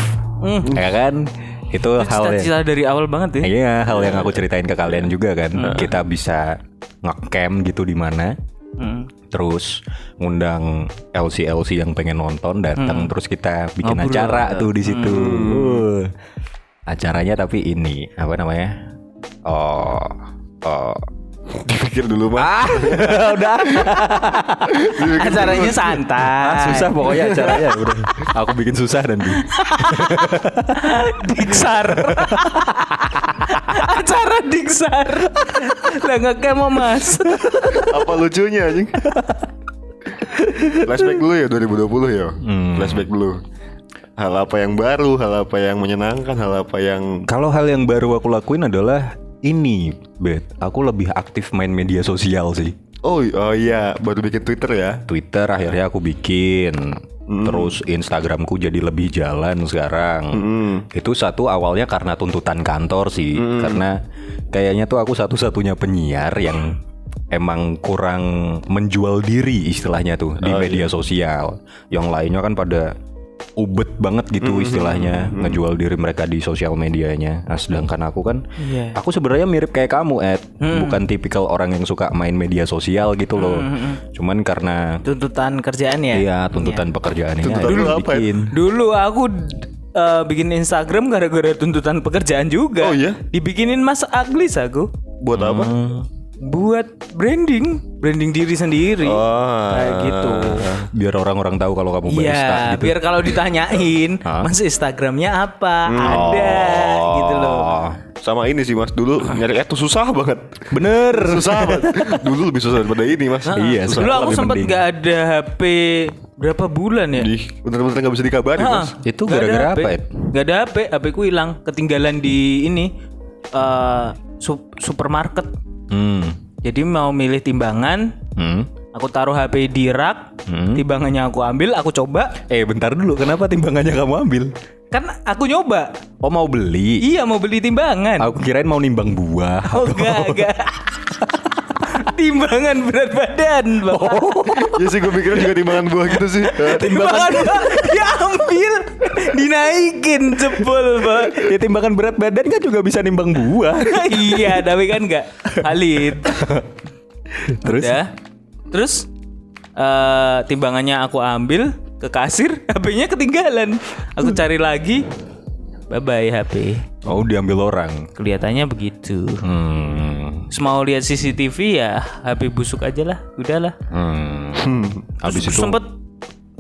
Speaker 1: Ya kan? Itu hal yang
Speaker 2: Cita-cita dari awal banget ya.
Speaker 1: Iya, hal yang aku ceritain ke kalian juga kan. Kita bisa ngecamp gitu di mana.
Speaker 2: Hmm.
Speaker 1: Terus ngundang LC LC yang pengen nonton datang terus kita bikin
Speaker 2: Ngobrol.
Speaker 1: acara tuh di situ. Uh. Acaranya tapi ini apa namanya? Oh, oh.
Speaker 3: Dipikir dulu mah.
Speaker 1: Ah, udah.
Speaker 2: Acaranya santai.
Speaker 1: Ah, susah pokoknya acaranya udah. Aku bikin susah dan
Speaker 2: Diksar. Acara Diksar. Lah nggak mau mas.
Speaker 3: Apa lucunya anjing? Flashback dulu ya 2020 ya.
Speaker 1: Hmm.
Speaker 3: Flashback dulu. Hal apa yang baru, hal apa yang menyenangkan, hal apa yang
Speaker 1: Kalau hal yang baru aku lakuin adalah ini, Bet. Aku lebih aktif main media sosial sih.
Speaker 3: Oh, oh iya, baru bikin Twitter ya.
Speaker 1: Twitter akhirnya aku bikin. Terus Instagramku jadi lebih jalan sekarang.
Speaker 3: Hmm.
Speaker 1: Itu satu awalnya karena tuntutan kantor sih. Karena kayaknya tuh aku satu-satunya penyiar yang emang kurang menjual diri istilahnya tuh di media sosial. Yang lainnya kan pada ubet banget gitu istilahnya ngejual diri mereka di sosial medianya. Nah, sedangkan aku kan
Speaker 2: Iya.
Speaker 1: aku sebenarnya mirip kayak kamu, Ed. Bukan tipikal orang yang suka main media sosial gitu loh. Cuman karena
Speaker 2: Tuntutan kerjaan ya.
Speaker 1: Iya tuntutan pekerjaan ini
Speaker 3: Tuntutan dulu apa ya?
Speaker 1: bikin.
Speaker 2: Dulu aku eh, bikin Instagram gara-gara tuntutan pekerjaan juga.
Speaker 3: Oh, iya?
Speaker 2: Dibikinin Mas Aglis aku
Speaker 3: Buat apa?
Speaker 2: buat branding, branding diri sendiri.
Speaker 3: Oh.
Speaker 2: Kayak gitu.
Speaker 1: Biar orang-orang tahu kalau kamu barista
Speaker 2: Iya,
Speaker 1: gitu.
Speaker 2: biar kalau ditanyain? Mas Instagramnya apa? Ada gitu loh.
Speaker 1: Oh,
Speaker 3: Sama ini sih Mas, dulu nyari itu susah banget.
Speaker 1: bener.
Speaker 3: Susah banget. Dulu lebih susah daripada ini Mas.
Speaker 1: Iya,
Speaker 2: Dulu aku sempat
Speaker 1: mending.
Speaker 2: gak ada HP berapa bulan ya?
Speaker 3: Ih, bener-bener nggak bisa dikabarin
Speaker 2: Hah,
Speaker 3: Mas.
Speaker 1: Itu
Speaker 2: nggak ada
Speaker 1: gara-gara
Speaker 2: HP.
Speaker 1: apa, Ed?
Speaker 2: Gak ada HP, HP ku hilang, ketinggalan di ini eh sup- supermarket.
Speaker 1: Hmm.
Speaker 2: Jadi mau milih timbangan,
Speaker 1: Hmm.
Speaker 2: Aku taruh HP di rak,
Speaker 1: Hmm.
Speaker 2: timbangannya aku ambil, aku coba.
Speaker 1: Eh bentar dulu, kenapa timbangannya kamu ambil?
Speaker 2: Kan aku nyoba.
Speaker 1: Oh mau beli?
Speaker 2: Iya mau beli timbangan.
Speaker 1: Aku kirain mau nimbang buah.
Speaker 2: Oh enggak, enggak. timbangan berat badan, Bapak.
Speaker 3: Ya sih gue mikirnya juga timbangan buah gitu sih.
Speaker 2: Timbangan diambil, dinaikin jebol, Pak.
Speaker 1: ya timbangan berat badan kan juga bisa nimbang buah.
Speaker 2: iya, tapi kan enggak valid.
Speaker 1: Terus?
Speaker 2: Udah. Terus eh timbangannya aku ambil ke kasir, HP-nya ketinggalan. Aku cari lagi. Bye bye HP.
Speaker 1: Oh diambil orang.
Speaker 2: Kelihatannya begitu.
Speaker 1: Hmm.
Speaker 2: Mau lihat CCTV ya HP busuk aja lah, udahlah.
Speaker 1: Hmm. Habis itu
Speaker 2: sempet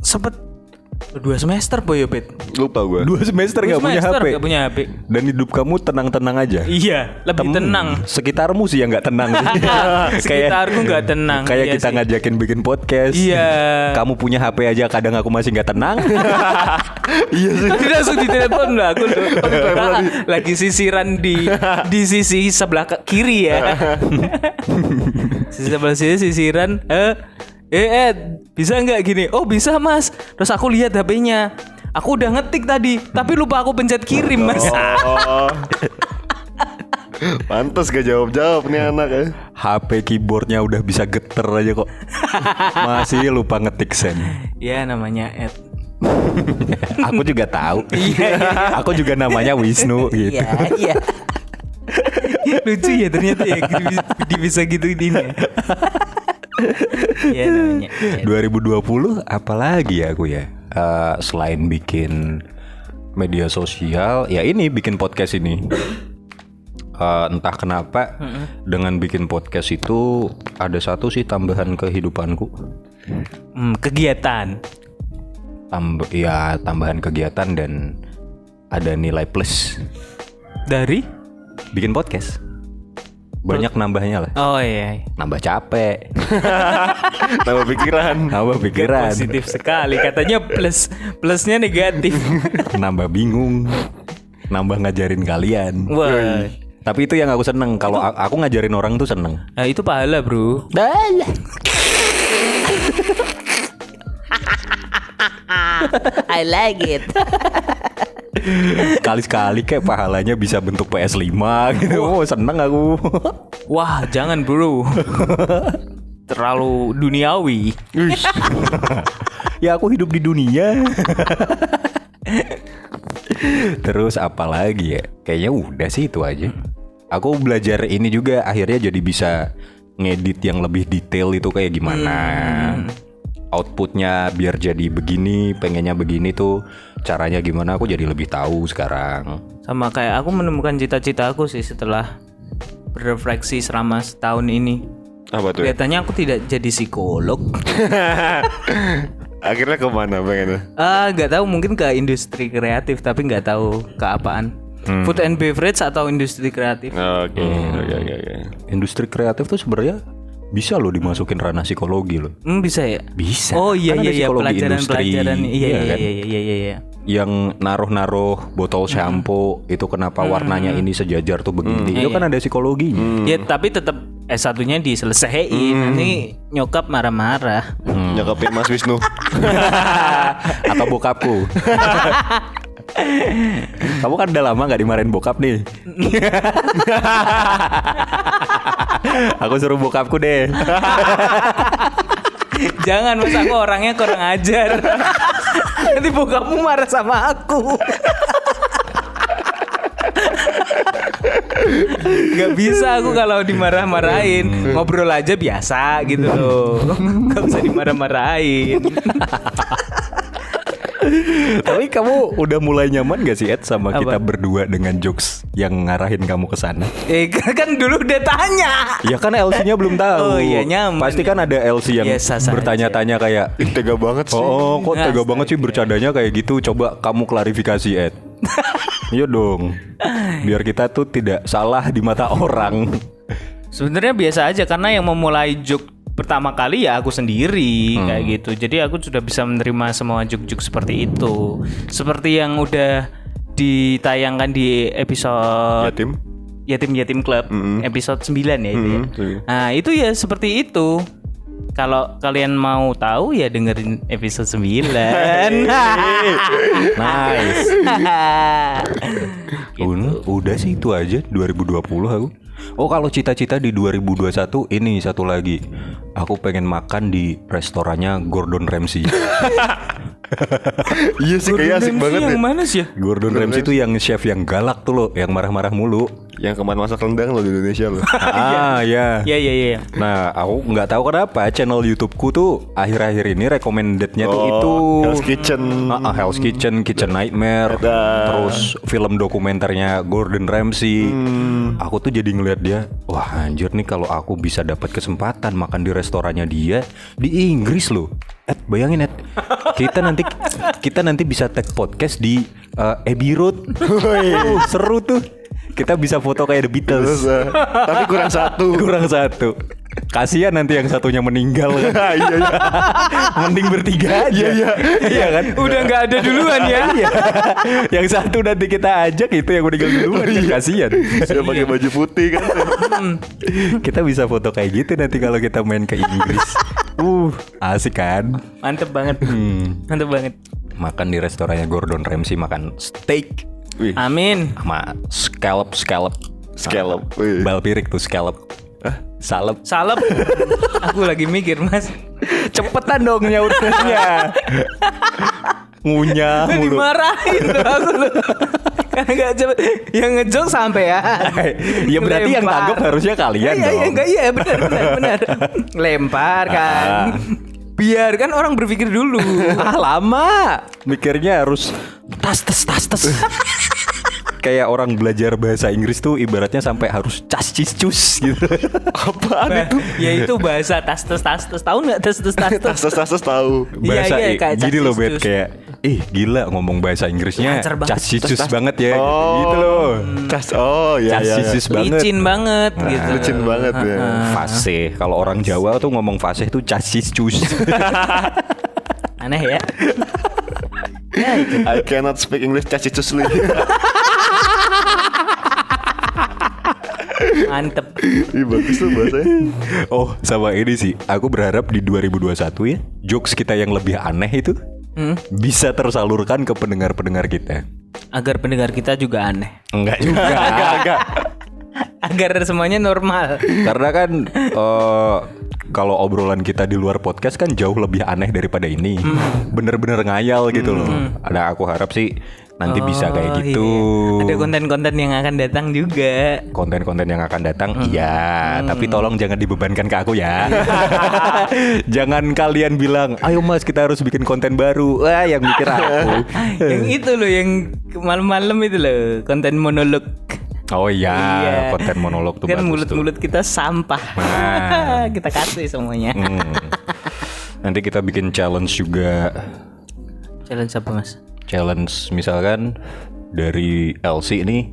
Speaker 2: sempet dua semester boy Bet.
Speaker 3: Lupa gue.
Speaker 1: dua semester nggak punya
Speaker 2: Semester
Speaker 1: HP.
Speaker 2: nggak punya HP.
Speaker 1: Dan hidup kamu tenang-tenang aja.
Speaker 2: Iya, lebih
Speaker 1: Tem-
Speaker 2: tenang.
Speaker 1: Sekitarmu sih yang nggak tenang.
Speaker 2: Sekitarku nggak tenang.
Speaker 1: Kayak
Speaker 2: Iya
Speaker 1: kita
Speaker 2: sih.
Speaker 1: ngajakin bikin podcast.
Speaker 2: Iya.
Speaker 1: Kamu punya HP aja kadang aku masih nggak tenang.
Speaker 3: Iya sih.
Speaker 2: Tadi langsung ditelepon lah aku. Lagi sisiran di di sisi sebelah kiri ya. sisi sebelah sini sisiran. Eh, eh Ed, bisa nggak gini? Oh bisa mas. Terus aku lihat HP-nya. Aku udah ngetik tadi, tapi lupa aku pencet kirim mas.
Speaker 3: Oh. Pantes gak jawab-jawab nih anak ya.
Speaker 1: HP keyboardnya udah bisa geter aja kok. Masih lupa ngetik send.
Speaker 2: ya namanya Ed.
Speaker 1: Aku juga tahu.
Speaker 2: Iya,
Speaker 1: Aku juga namanya Wisnu gitu.
Speaker 2: Iya, iya. Lucu ya ternyata ya bisa gitu ini. Ya. Iya namanya.
Speaker 1: 2020 apalagi ya aku ya Eh, selain bikin media sosial ya ini bikin podcast ini Eh, entah kenapa dengan bikin podcast itu ada satu sih tambahan kehidupanku
Speaker 2: Hmm, kegiatan.
Speaker 1: Tamb ya tambahan kegiatan dan ada nilai plus
Speaker 2: Dari?
Speaker 1: bikin podcast banyak nambahnya lah
Speaker 2: Oh iya.
Speaker 1: nambah capek
Speaker 3: Tambah pikiran.
Speaker 1: nambah pikiran
Speaker 2: Positif sekali. Katanya plus plusnya negatif.
Speaker 1: nambah bingung nambah ngajarin kalian
Speaker 2: Wah.
Speaker 1: Tapi itu yang aku seneng. Kalau aku ngajarin orang tuh seneng.
Speaker 2: Nah, itu pahala, Bro. I like it.
Speaker 1: Sekali-sekali kayak pahalanya bisa bentuk PS5 gitu. Oh, seneng aku.
Speaker 2: Wah, jangan, Bro. Terlalu duniawi.
Speaker 1: ya aku hidup di dunia. Terus apa lagi ya? Kayaknya udah sih itu aja. Aku belajar ini juga akhirnya jadi bisa ngedit yang lebih detail itu kayak gimana. Outputnya biar jadi begini, pengennya begini tuh caranya gimana aku jadi lebih tahu sekarang.
Speaker 2: Sama kayak aku menemukan cita-cita aku sih setelah berefleksi selama setahun ini.
Speaker 3: Apa tuh?
Speaker 2: Kelihatannya aku tidak jadi psikolog.
Speaker 3: Akhirnya ke mana pengennya?
Speaker 2: Ah, nggak tahu mungkin ke industri kreatif tapi nggak tahu ke apaan. Food and beverage atau industri kreatif?
Speaker 3: Oke, oke, oke, oke.
Speaker 1: Industri kreatif tuh sebenarnya bisa loh dimasukin ranah psikologi loh.
Speaker 2: Hmm, bisa ya?
Speaker 1: Bisa.
Speaker 2: Oh iya
Speaker 1: Kan
Speaker 2: iya iya pelajaran-pelajaran
Speaker 1: industri,
Speaker 2: iya iya
Speaker 1: kan?
Speaker 2: iya iya iya iya.
Speaker 1: Yang naruh-naruh botol shampoo itu kenapa warnanya ini sejajar tuh begini. Itu kan ada psikologinya.
Speaker 2: Ya tapi tetap S1-nya diselesaiin. Nanti nyokap marah-marah.
Speaker 3: Nyokapin Mas Wisnu.
Speaker 1: Atau bokapku. Kamu kan udah lama nggak dimarahin bokap nih. Aku suruh bokapku deh.
Speaker 2: Jangan mas aku orangnya kurang ajar. Nanti bokapmu marah sama aku. Gak bisa aku kalau dimarah-marahin Ngobrol aja biasa gitu loh Gak usah dimarah-marahin
Speaker 1: Tapi kamu udah mulai nyaman gak sih Ed sama
Speaker 2: Apa?
Speaker 1: kita berdua dengan jokes yang ngarahin kamu ke sana?
Speaker 2: Eh kan dulu udah tanya
Speaker 1: Ya kan LC-nya belum tahu.
Speaker 2: Oh iya, nyaman.
Speaker 1: Pasti kan ada LC yang
Speaker 2: Ya,
Speaker 1: bertanya-tanya kayak
Speaker 3: Ih, tega banget sih.
Speaker 1: Oh, kok tega
Speaker 2: Astaga.
Speaker 1: banget sih bercandanya kayak gitu? Coba kamu klarifikasi, Ed. Iya dong. Biar kita tuh tidak salah di mata orang.
Speaker 2: Sebenarnya biasa aja karena yang memulai joke pertama kali ya aku sendiri kayak gitu. Jadi aku sudah bisa menerima semua joke-joke seperti itu. Seperti yang udah ditayangkan di episode
Speaker 3: Yatim.
Speaker 2: Yatim Yatim Club episode 9 ya itu ya.
Speaker 3: Mm,
Speaker 2: Nah, itu ya seperti itu. Kalau kalian mau tahu ya dengerin episode 9.
Speaker 1: Nice.
Speaker 2: Gitu.
Speaker 1: Udah sih itu aja 2020 aku. Oh kalau cita-cita di 2021 ini satu lagi. Aku pengen makan di restorannya Gordon Ramsay.
Speaker 3: Iya sih kayak asik
Speaker 2: Ramsay
Speaker 3: banget
Speaker 2: yang
Speaker 3: ya.
Speaker 2: mana sih ya?
Speaker 1: Gordon Ramsay itu yang chef yang galak tuh loh, yang marah-marah mulu.
Speaker 3: Yang kemarin masak rendang lo di Indonesia lo.
Speaker 1: ah ya.
Speaker 2: Iya iya iya.
Speaker 1: Nah, aku nggak tahu kenapa channel YouTubeku tuh akhir-akhir ini recommendednya tuh
Speaker 3: Oh,
Speaker 1: itu
Speaker 3: Hell's Kitchen.
Speaker 1: Ah, ah, Hell's Kitchen, Kitchen Nightmare,
Speaker 3: Ada.
Speaker 1: terus film dokumenternya Gordon Ramsay.
Speaker 3: Hmm.
Speaker 1: Aku tuh jadi ngeliat dia, wah anjir nih kalau aku bisa dapat kesempatan makan di restorannya dia di Inggris loh. Ed, bayangin Ed, kita nanti kita nanti bisa tag podcast di eh, Abbey Road. Uh, seru tuh. Kita bisa foto kayak The Beatles.
Speaker 3: Eh, tapi kurang satu.
Speaker 1: Kurang satu. Kasihan nanti yang satunya meninggal kan.
Speaker 3: iya iya.
Speaker 1: Mending bertiga aja.
Speaker 3: Iya, iya.
Speaker 1: Iya kan?
Speaker 2: Udah nggak ada duluan ya.
Speaker 1: Iya. yang satu nanti kita ajak itu yang meninggal duluan kan kasihan.
Speaker 3: Sudah pakai baju putih kan.
Speaker 1: kita bisa foto kayak gitu nanti kalau kita main ke Inggris. Uh, asik kan?
Speaker 2: Mantep banget.
Speaker 1: Hmm.
Speaker 2: Mantep banget.
Speaker 1: Makan di restorannya Gordon Ramsay makan steak
Speaker 3: Wih,
Speaker 2: Amin.
Speaker 1: sama scallop scallop
Speaker 3: scallop. Wih.
Speaker 1: bal pirik tuh scallop. Salep.
Speaker 2: Salep. Aku lagi mikir, Mas.
Speaker 1: Cepetan dong nyautnya. ngunyah mulu.
Speaker 2: Dimarahin loh. Karena gak cepet Yang ngejok sampai ya
Speaker 1: ya berarti yang tanggap harusnya kalian
Speaker 2: iya, iya,
Speaker 1: dong.
Speaker 2: enggak, iya benar benar benar. Lempar kan.
Speaker 1: Ah.
Speaker 2: Biarkan orang berpikir dulu.
Speaker 1: ah lama mikirnya harus tas tas tas tas kayak orang belajar bahasa Inggris tuh ibaratnya sampai harus cas cis cus gitu
Speaker 3: Apaan
Speaker 2: Bah,
Speaker 3: itu?
Speaker 2: ya itu bahasa tas tas tas tas tahu nggak tas tas tas tas
Speaker 3: Tas tas tas tahu.
Speaker 2: Iya,
Speaker 1: bahasa
Speaker 2: iya,
Speaker 1: i-
Speaker 2: kayak
Speaker 1: gini loh bet kayak ih gila ngomong bahasa Inggrisnya
Speaker 2: Lancar banget.
Speaker 1: cas ya
Speaker 3: Oh.
Speaker 1: gitu loh
Speaker 3: Tas oh ya
Speaker 1: cas
Speaker 3: ya.
Speaker 1: cis
Speaker 3: ya.
Speaker 1: banget
Speaker 2: licin banget
Speaker 1: Nah,
Speaker 2: gitu
Speaker 3: Licin banget ya.
Speaker 1: Fasih kalau orang Jawa tuh ngomong fasih tuh cas cis cus
Speaker 2: aneh ya
Speaker 3: I cannot speak English cacicusly.
Speaker 2: mantep
Speaker 3: Ih bagus tuh bahasanya.
Speaker 1: oh sama ini sih aku berharap di 2021 ya jokes kita yang lebih aneh itu
Speaker 2: Hmm.
Speaker 1: bisa tersalurkan ke pendengar-pendengar kita
Speaker 2: agar pendengar kita juga aneh
Speaker 1: enggak juga
Speaker 3: Enggak enggak.
Speaker 2: agar semuanya normal
Speaker 1: Karena kan eh, kalau obrolan kita di luar podcast kan jauh lebih aneh daripada ini.
Speaker 2: Hmm.
Speaker 1: Bener-bener ngayal gitu loh. Ada aku harap sih nanti bisa kayak
Speaker 2: Oh,
Speaker 1: gitu.
Speaker 2: iya. ada konten-konten yang akan datang juga
Speaker 1: Konten-konten yang akan datang,
Speaker 2: Hmm.
Speaker 1: iya. Tapi tolong jangan dibebankan ke aku ya. jangan kalian bilang, ayo mas kita harus bikin konten baru. Wah yang mikir aku.
Speaker 2: yang itu loh yang malam-malam itu loh konten monolog
Speaker 1: Oh iya,
Speaker 2: Iya.
Speaker 1: konten monolog tuh
Speaker 2: kan mulut-mulut kita sampah
Speaker 1: Nah.
Speaker 2: kita kasih semuanya
Speaker 1: Hmm. Nanti kita bikin challenge juga.
Speaker 2: challenge apa mas
Speaker 1: challenge misalkan dari LC ini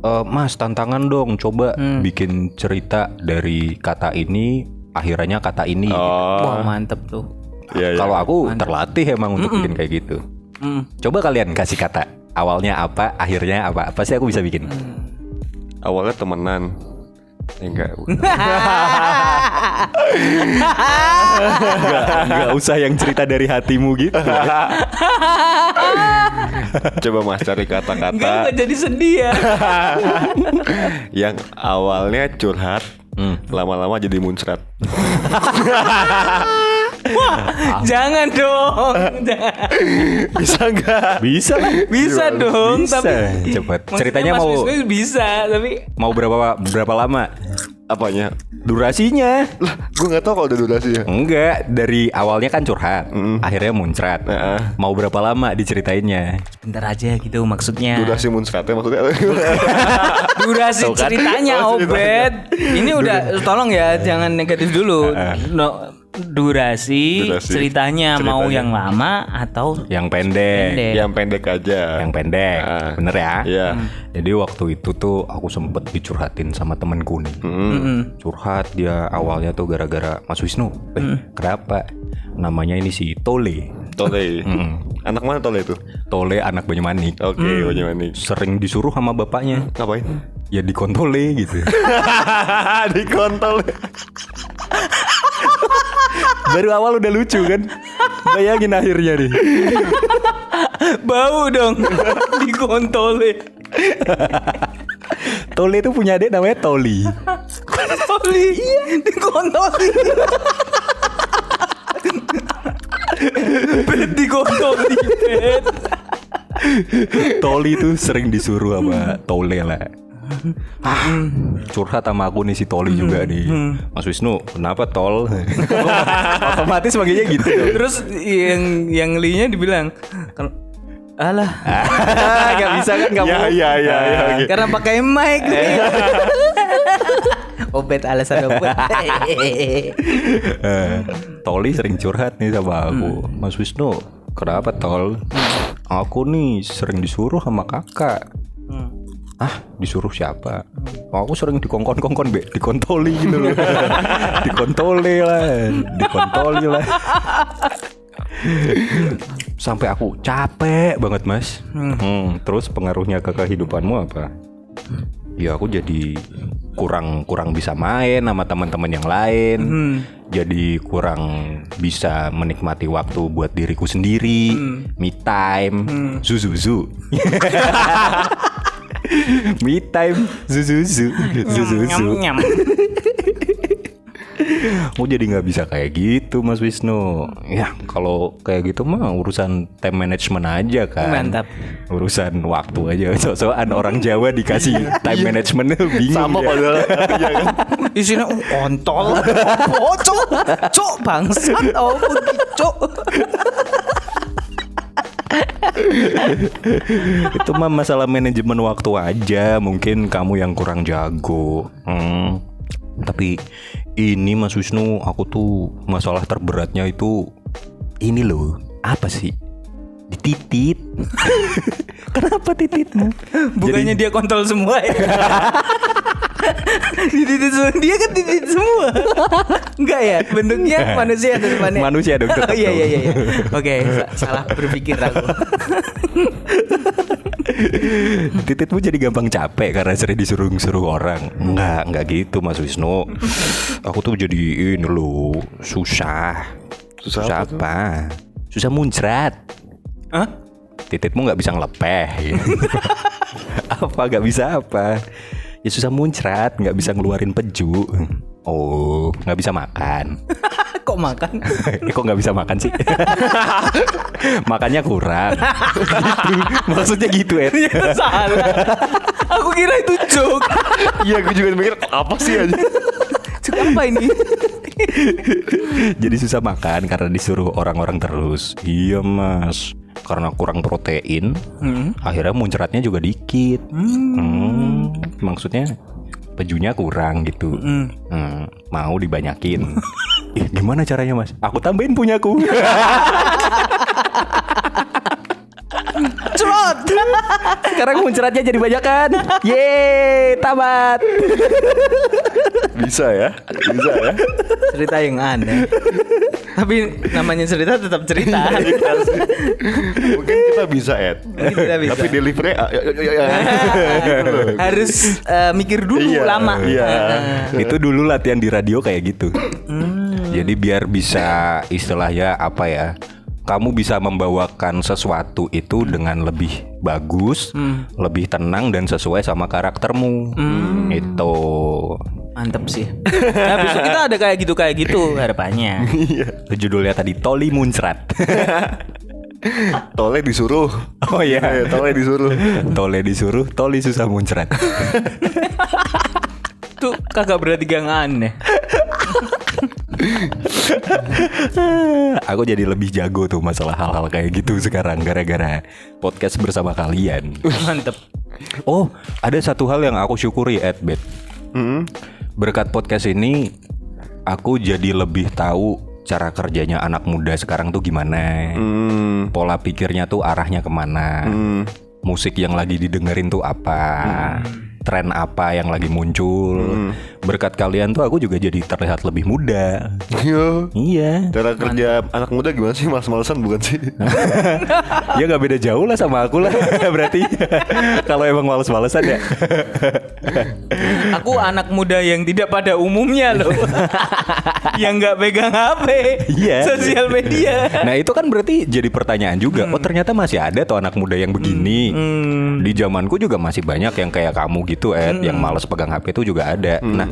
Speaker 1: "Eh, Mas tantangan dong coba bikin cerita dari kata ini akhirannya kata ini
Speaker 3: Oh.
Speaker 2: wah mantep tuh.
Speaker 3: Iya iya.
Speaker 1: kalau aku terlatih emang untuk bikin kayak gitu.
Speaker 2: Mm.
Speaker 1: coba kalian kasih kata awalnya apa akhirnya apa pasti aku bisa bikin?
Speaker 3: Awalnya temenan. Ya, enggak.
Speaker 1: nggak nggak usah yang cerita dari hatimu gitu
Speaker 3: Coba Mas cari
Speaker 2: Enggak,
Speaker 3: kata-kata
Speaker 2: enggak jadi sedih ya.
Speaker 3: yang awalnya curhat,
Speaker 1: Hmm.
Speaker 3: lama-lama jadi muncrat.
Speaker 2: Jangan dong. Jangan.
Speaker 3: Bisa enggak?
Speaker 1: bisa lah
Speaker 2: Bisa dong,
Speaker 1: Bisa.
Speaker 2: tapi
Speaker 1: Cepet.
Speaker 2: Maksudnya
Speaker 1: Ceritanya
Speaker 2: Mas
Speaker 1: mau-
Speaker 2: Wisnu bisa, tapi
Speaker 1: mau berapa berapa lama
Speaker 3: Apanya?
Speaker 1: durasinya
Speaker 3: Lah, gue nggak tahu kalau udah durasi ya.
Speaker 1: Enggak, dari awalnya kan curhat, akhirnya muncrat.
Speaker 3: Heeh.
Speaker 1: Mau berapa lama diceritainnya?
Speaker 2: bentar aja gitu maksudnya.
Speaker 3: Durasi muncratnya maksudnya.
Speaker 2: Durasi
Speaker 1: Tuh kan.
Speaker 2: ceritanya
Speaker 3: Oh,
Speaker 2: Obed. Ini udah tolong ya jangan negatif dulu. No, durasi,
Speaker 3: Durasi.
Speaker 2: ceritanya mau
Speaker 3: Ceritanya.
Speaker 2: yang lama atau
Speaker 1: Yang pendek.
Speaker 2: Pendek.
Speaker 3: yang pendek aja.
Speaker 1: Yang pendek.
Speaker 3: Ah.
Speaker 1: Bener ya?
Speaker 3: Iya.
Speaker 1: Jadi waktu itu tuh aku sempet dicurhatin sama temenku nih.
Speaker 2: Mm-mm.
Speaker 1: Curhat dia awalnya tuh gara-gara Mas Wisnu. Eh, kenapa? Namanya ini si Tole.
Speaker 3: Tole. Anak mana Tole itu?
Speaker 1: Tole anak Banyumanik.
Speaker 3: Oke, Banyumanik.
Speaker 1: Sering disuruh sama bapaknya.
Speaker 3: Ngapain?
Speaker 1: Ya dikontole gitu.
Speaker 3: Di kontol.
Speaker 1: Baru awal udah lucu kan? Bayangin akhirnya nih.
Speaker 2: bau dong dikontole.
Speaker 1: Tole itu punya adik namanya Toli.
Speaker 2: Kontoli, iya dikontoli. Bet dikontoli.
Speaker 1: Toli itu sering disuruh sama Tole lah. Ah, curhat sama aku nih si Toli juga nih. Mas Wisnu, kenapa Tol? Otomatis manggilnya gitu.
Speaker 2: Terus yang yang linya dibilang "Ken- Alah,
Speaker 1: Gak bisa kan kamu?
Speaker 3: Ya ya ya ya. oke.
Speaker 2: karena pakai mic nih. Obet alasan obet.
Speaker 1: Eh, Toli sering curhat nih sama aku. Mas Wisnu, kenapa Tol? Aku nih sering disuruh sama kakak. Ah, disuruh siapa? Oh, aku sering dikongkon-kongkon, Be. Dikontoli gitu loh. Dikontoli lah, dikontoli lah. Sampai aku capek banget, Mas. Hmm, terus pengaruhnya ke kehidupanmu apa? Ya aku jadi kurang kurang bisa main sama teman-teman yang lain. Jadi kurang bisa menikmati waktu buat diriku sendiri, me time, zuzuzu. me time, zuzuzu, zuzuzu.
Speaker 2: Nyam nyam.
Speaker 1: Mau jadi nggak bisa kayak gitu Mas Wisnu Ya kalau kayak gitu mah urusan time management aja kan
Speaker 2: Mantap.
Speaker 1: Urusan waktu aja So-soan orang Jawa dikasih time management bingung
Speaker 3: Sama
Speaker 1: dia.
Speaker 3: padahal Iya kan
Speaker 2: Isinya oh, kontol. Oh, cok. Cok bangsat. Oh, cok.
Speaker 1: Itu mah masalah manajemen waktu aja Mungkin kamu yang kurang jago Hmm. Tapi ini Mas Wisnu Aku tuh masalah terberatnya itu Ini loh Apa sih? Dititit Kenapa tititmu?
Speaker 2: Bukannya dia kontol semua ya? Dititit semua. Dia kan titit semua. Enggak ya? Bentuknya manusia atau depannya?
Speaker 1: Manusia dong, tetap
Speaker 2: Oh, iya iya iya. iya. Oke, sa- salah berpikir aku.
Speaker 1: Tititmu jadi gampang capek karena sering disuruh-suruh orang Enggak, enggak gitu Mas Wisnu Aku tuh jadi ini loh Susah
Speaker 3: Susah apa?
Speaker 1: Susah muncrat
Speaker 2: Hah?
Speaker 1: Tititmu nggak bisa ngelepeh gitu. Apa nggak bisa apa Ya susah muncrat Nggak bisa ngeluarin peju Oh nggak bisa makan
Speaker 2: Kok makan?
Speaker 1: eh, Kok nggak bisa makan sih Makannya kurang gitu. Maksudnya gitu Ed
Speaker 2: Ya salah. Aku kira itu joke.
Speaker 3: Iya gue juga mikir Apa sih aja
Speaker 2: Joke apa ini?
Speaker 1: Jadi susah makan karena disuruh orang-orang terus. Iya mas, karena kurang protein, akhirnya muncratnya juga dikit. Hmm, maksudnya pejunya kurang gitu. Hmm, mau dibanyakin. Ih, gimana caranya mas? Aku tambahin punyaku. Sekarang muncratnya jadi banyakan. Yeay, tamat.
Speaker 3: Bisa ya Bisa ya
Speaker 2: Cerita yang aneh. Tapi namanya cerita tetap cerita.
Speaker 3: Mungkin kita bisa Ed
Speaker 2: Mungkin kita bisa.
Speaker 3: Tapi delivery ah, ya, ya, ya, ya. Gitu.
Speaker 2: Harus eh, mikir dulu
Speaker 3: Iya,
Speaker 2: lama.
Speaker 3: iya.
Speaker 2: Eh,
Speaker 1: Itu dulu latihan di radio kayak gitu. Jadi biar bisa istilahnya apa ya? Kamu bisa membawakan sesuatu itu dengan lebih bagus, lebih tenang dan sesuai sama karaktermu. Itu.
Speaker 2: Mantep sih. Nah, besok kita ada kayak gitu kayak gitu harapannya.
Speaker 1: Judulnya tadi Toli Muncrat.
Speaker 3: Tole disuruh
Speaker 1: oh iya.
Speaker 3: Eh, Tole disuruh
Speaker 1: Tole disuruh, Toli susah muncrat.
Speaker 2: Tuh kagak berarti gang aneh.
Speaker 1: Aku jadi lebih jago tuh masalah hal-hal kayak gitu sekarang gara-gara podcast bersama kalian.
Speaker 2: Mantep.
Speaker 1: Oh, ada satu hal yang aku syukuri Ed Bet.
Speaker 3: Hmm.
Speaker 1: Berkat podcast ini aku jadi lebih tahu cara kerjanya anak muda sekarang tuh gimana.
Speaker 3: Hmm.
Speaker 1: Pola pikirnya tuh arahnya ke mana. Musik yang lagi didengerin tuh apa. Tren apa yang lagi muncul. Berkat kalian tuh aku juga jadi terlihat lebih muda.
Speaker 3: Yo.
Speaker 1: Iya.
Speaker 3: Cara kerja anak muda gimana sih? Males-malesan bukan sih?
Speaker 1: ya nggak beda jauh lah sama aku lah berarti. Kalau emang males-malesan ya.
Speaker 2: Aku anak muda yang tidak pada umumnya loh. yang nggak pegang HP.
Speaker 1: Iya.
Speaker 2: Sosial media.
Speaker 1: Nah itu kan berarti jadi pertanyaan juga. Oh ternyata masih ada tuh anak muda yang begini. Di zamanku juga masih banyak yang kayak kamu gitu, Ed, yang malas pegang HP itu juga ada. Nah,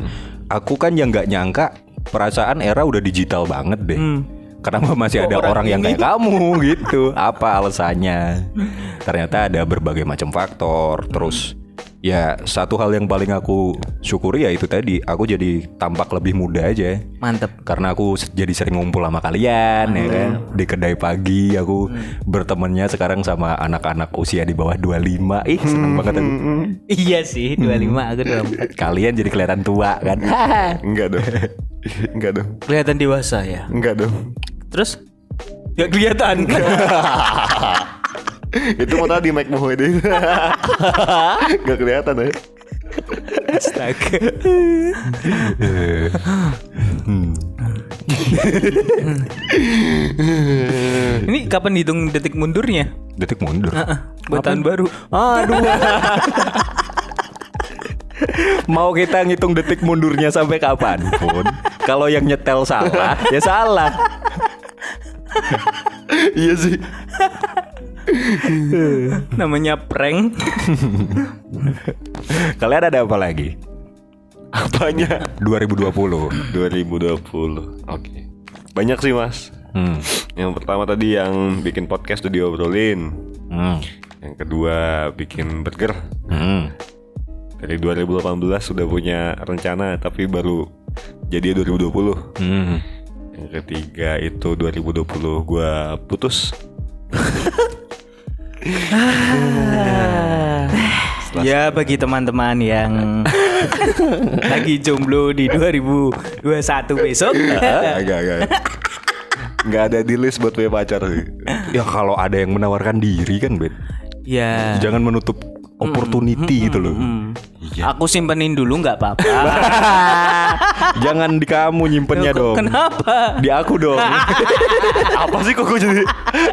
Speaker 1: aku kan yang nggak nyangka perasaan era udah digital banget deh. Kenapa masih
Speaker 2: Kok
Speaker 1: ada
Speaker 2: orang
Speaker 1: orang yang
Speaker 2: ini?
Speaker 1: kayak kamu gitu? Apa alasannya? Ternyata ada berbagai macam faktor. Terus ya satu hal yang paling aku syukuri ya itu tadi aku jadi tampak lebih muda aja
Speaker 2: Mantep.
Speaker 1: karena aku jadi sering ngumpul sama kalian ya kan di kedai pagi aku bertemannya sekarang sama anak-anak usia di bawah 25 ih seneng banget aku
Speaker 2: Iya sih, 25 aku 24.
Speaker 1: kalian jadi kelihatan tua kan
Speaker 3: Enggak dong. Enggak dong.
Speaker 2: Kelihatan dewasa ya.
Speaker 3: Enggak dong.
Speaker 2: Terus Gak kelihatan
Speaker 3: Itu mau tadi Mike Mohede. Enggak kelihatan ya.
Speaker 2: Astaga Ini kapan dihitung detik mundurnya?
Speaker 1: detik mundur
Speaker 2: Heeh, Buat tahun baru
Speaker 1: aduh mau kita ngitung detik mundurnya sampai kapan pun kalau yang nyetel salah ya salah
Speaker 3: Iya sih.
Speaker 2: Namanya prank
Speaker 1: kalian ada apa lagi
Speaker 3: Apanya?
Speaker 1: 2020.
Speaker 3: 2020. Oke. Banyak sih mas.
Speaker 1: Hmm.
Speaker 3: Yang pertama tadi yang bikin podcast tuh diobrolin.
Speaker 1: Hmm.
Speaker 3: Yang kedua bikin burger.
Speaker 1: Hmm.
Speaker 3: Dari 2018 sudah punya rencana tapi baru jadi 2020.
Speaker 1: Hmm.
Speaker 3: Yang ketiga itu 2020 gua putus.
Speaker 2: Ya bagi teman-teman yang lagi jomblo di 2021 besok
Speaker 3: agak agak. Nggak ada di list buat punya pacar sih.
Speaker 1: Ya kalau ada yang menawarkan diri kan, Ben.
Speaker 2: Ya
Speaker 1: Jangan menutup opportunity gitu loh.
Speaker 2: hmm, Aku simpenin dulu nggak apa-apa
Speaker 1: Jangan di kamu nyimpennya
Speaker 2: Loh,
Speaker 1: dong.
Speaker 2: Kenapa?
Speaker 1: Di aku dong.
Speaker 3: Apa sih kok gue jadi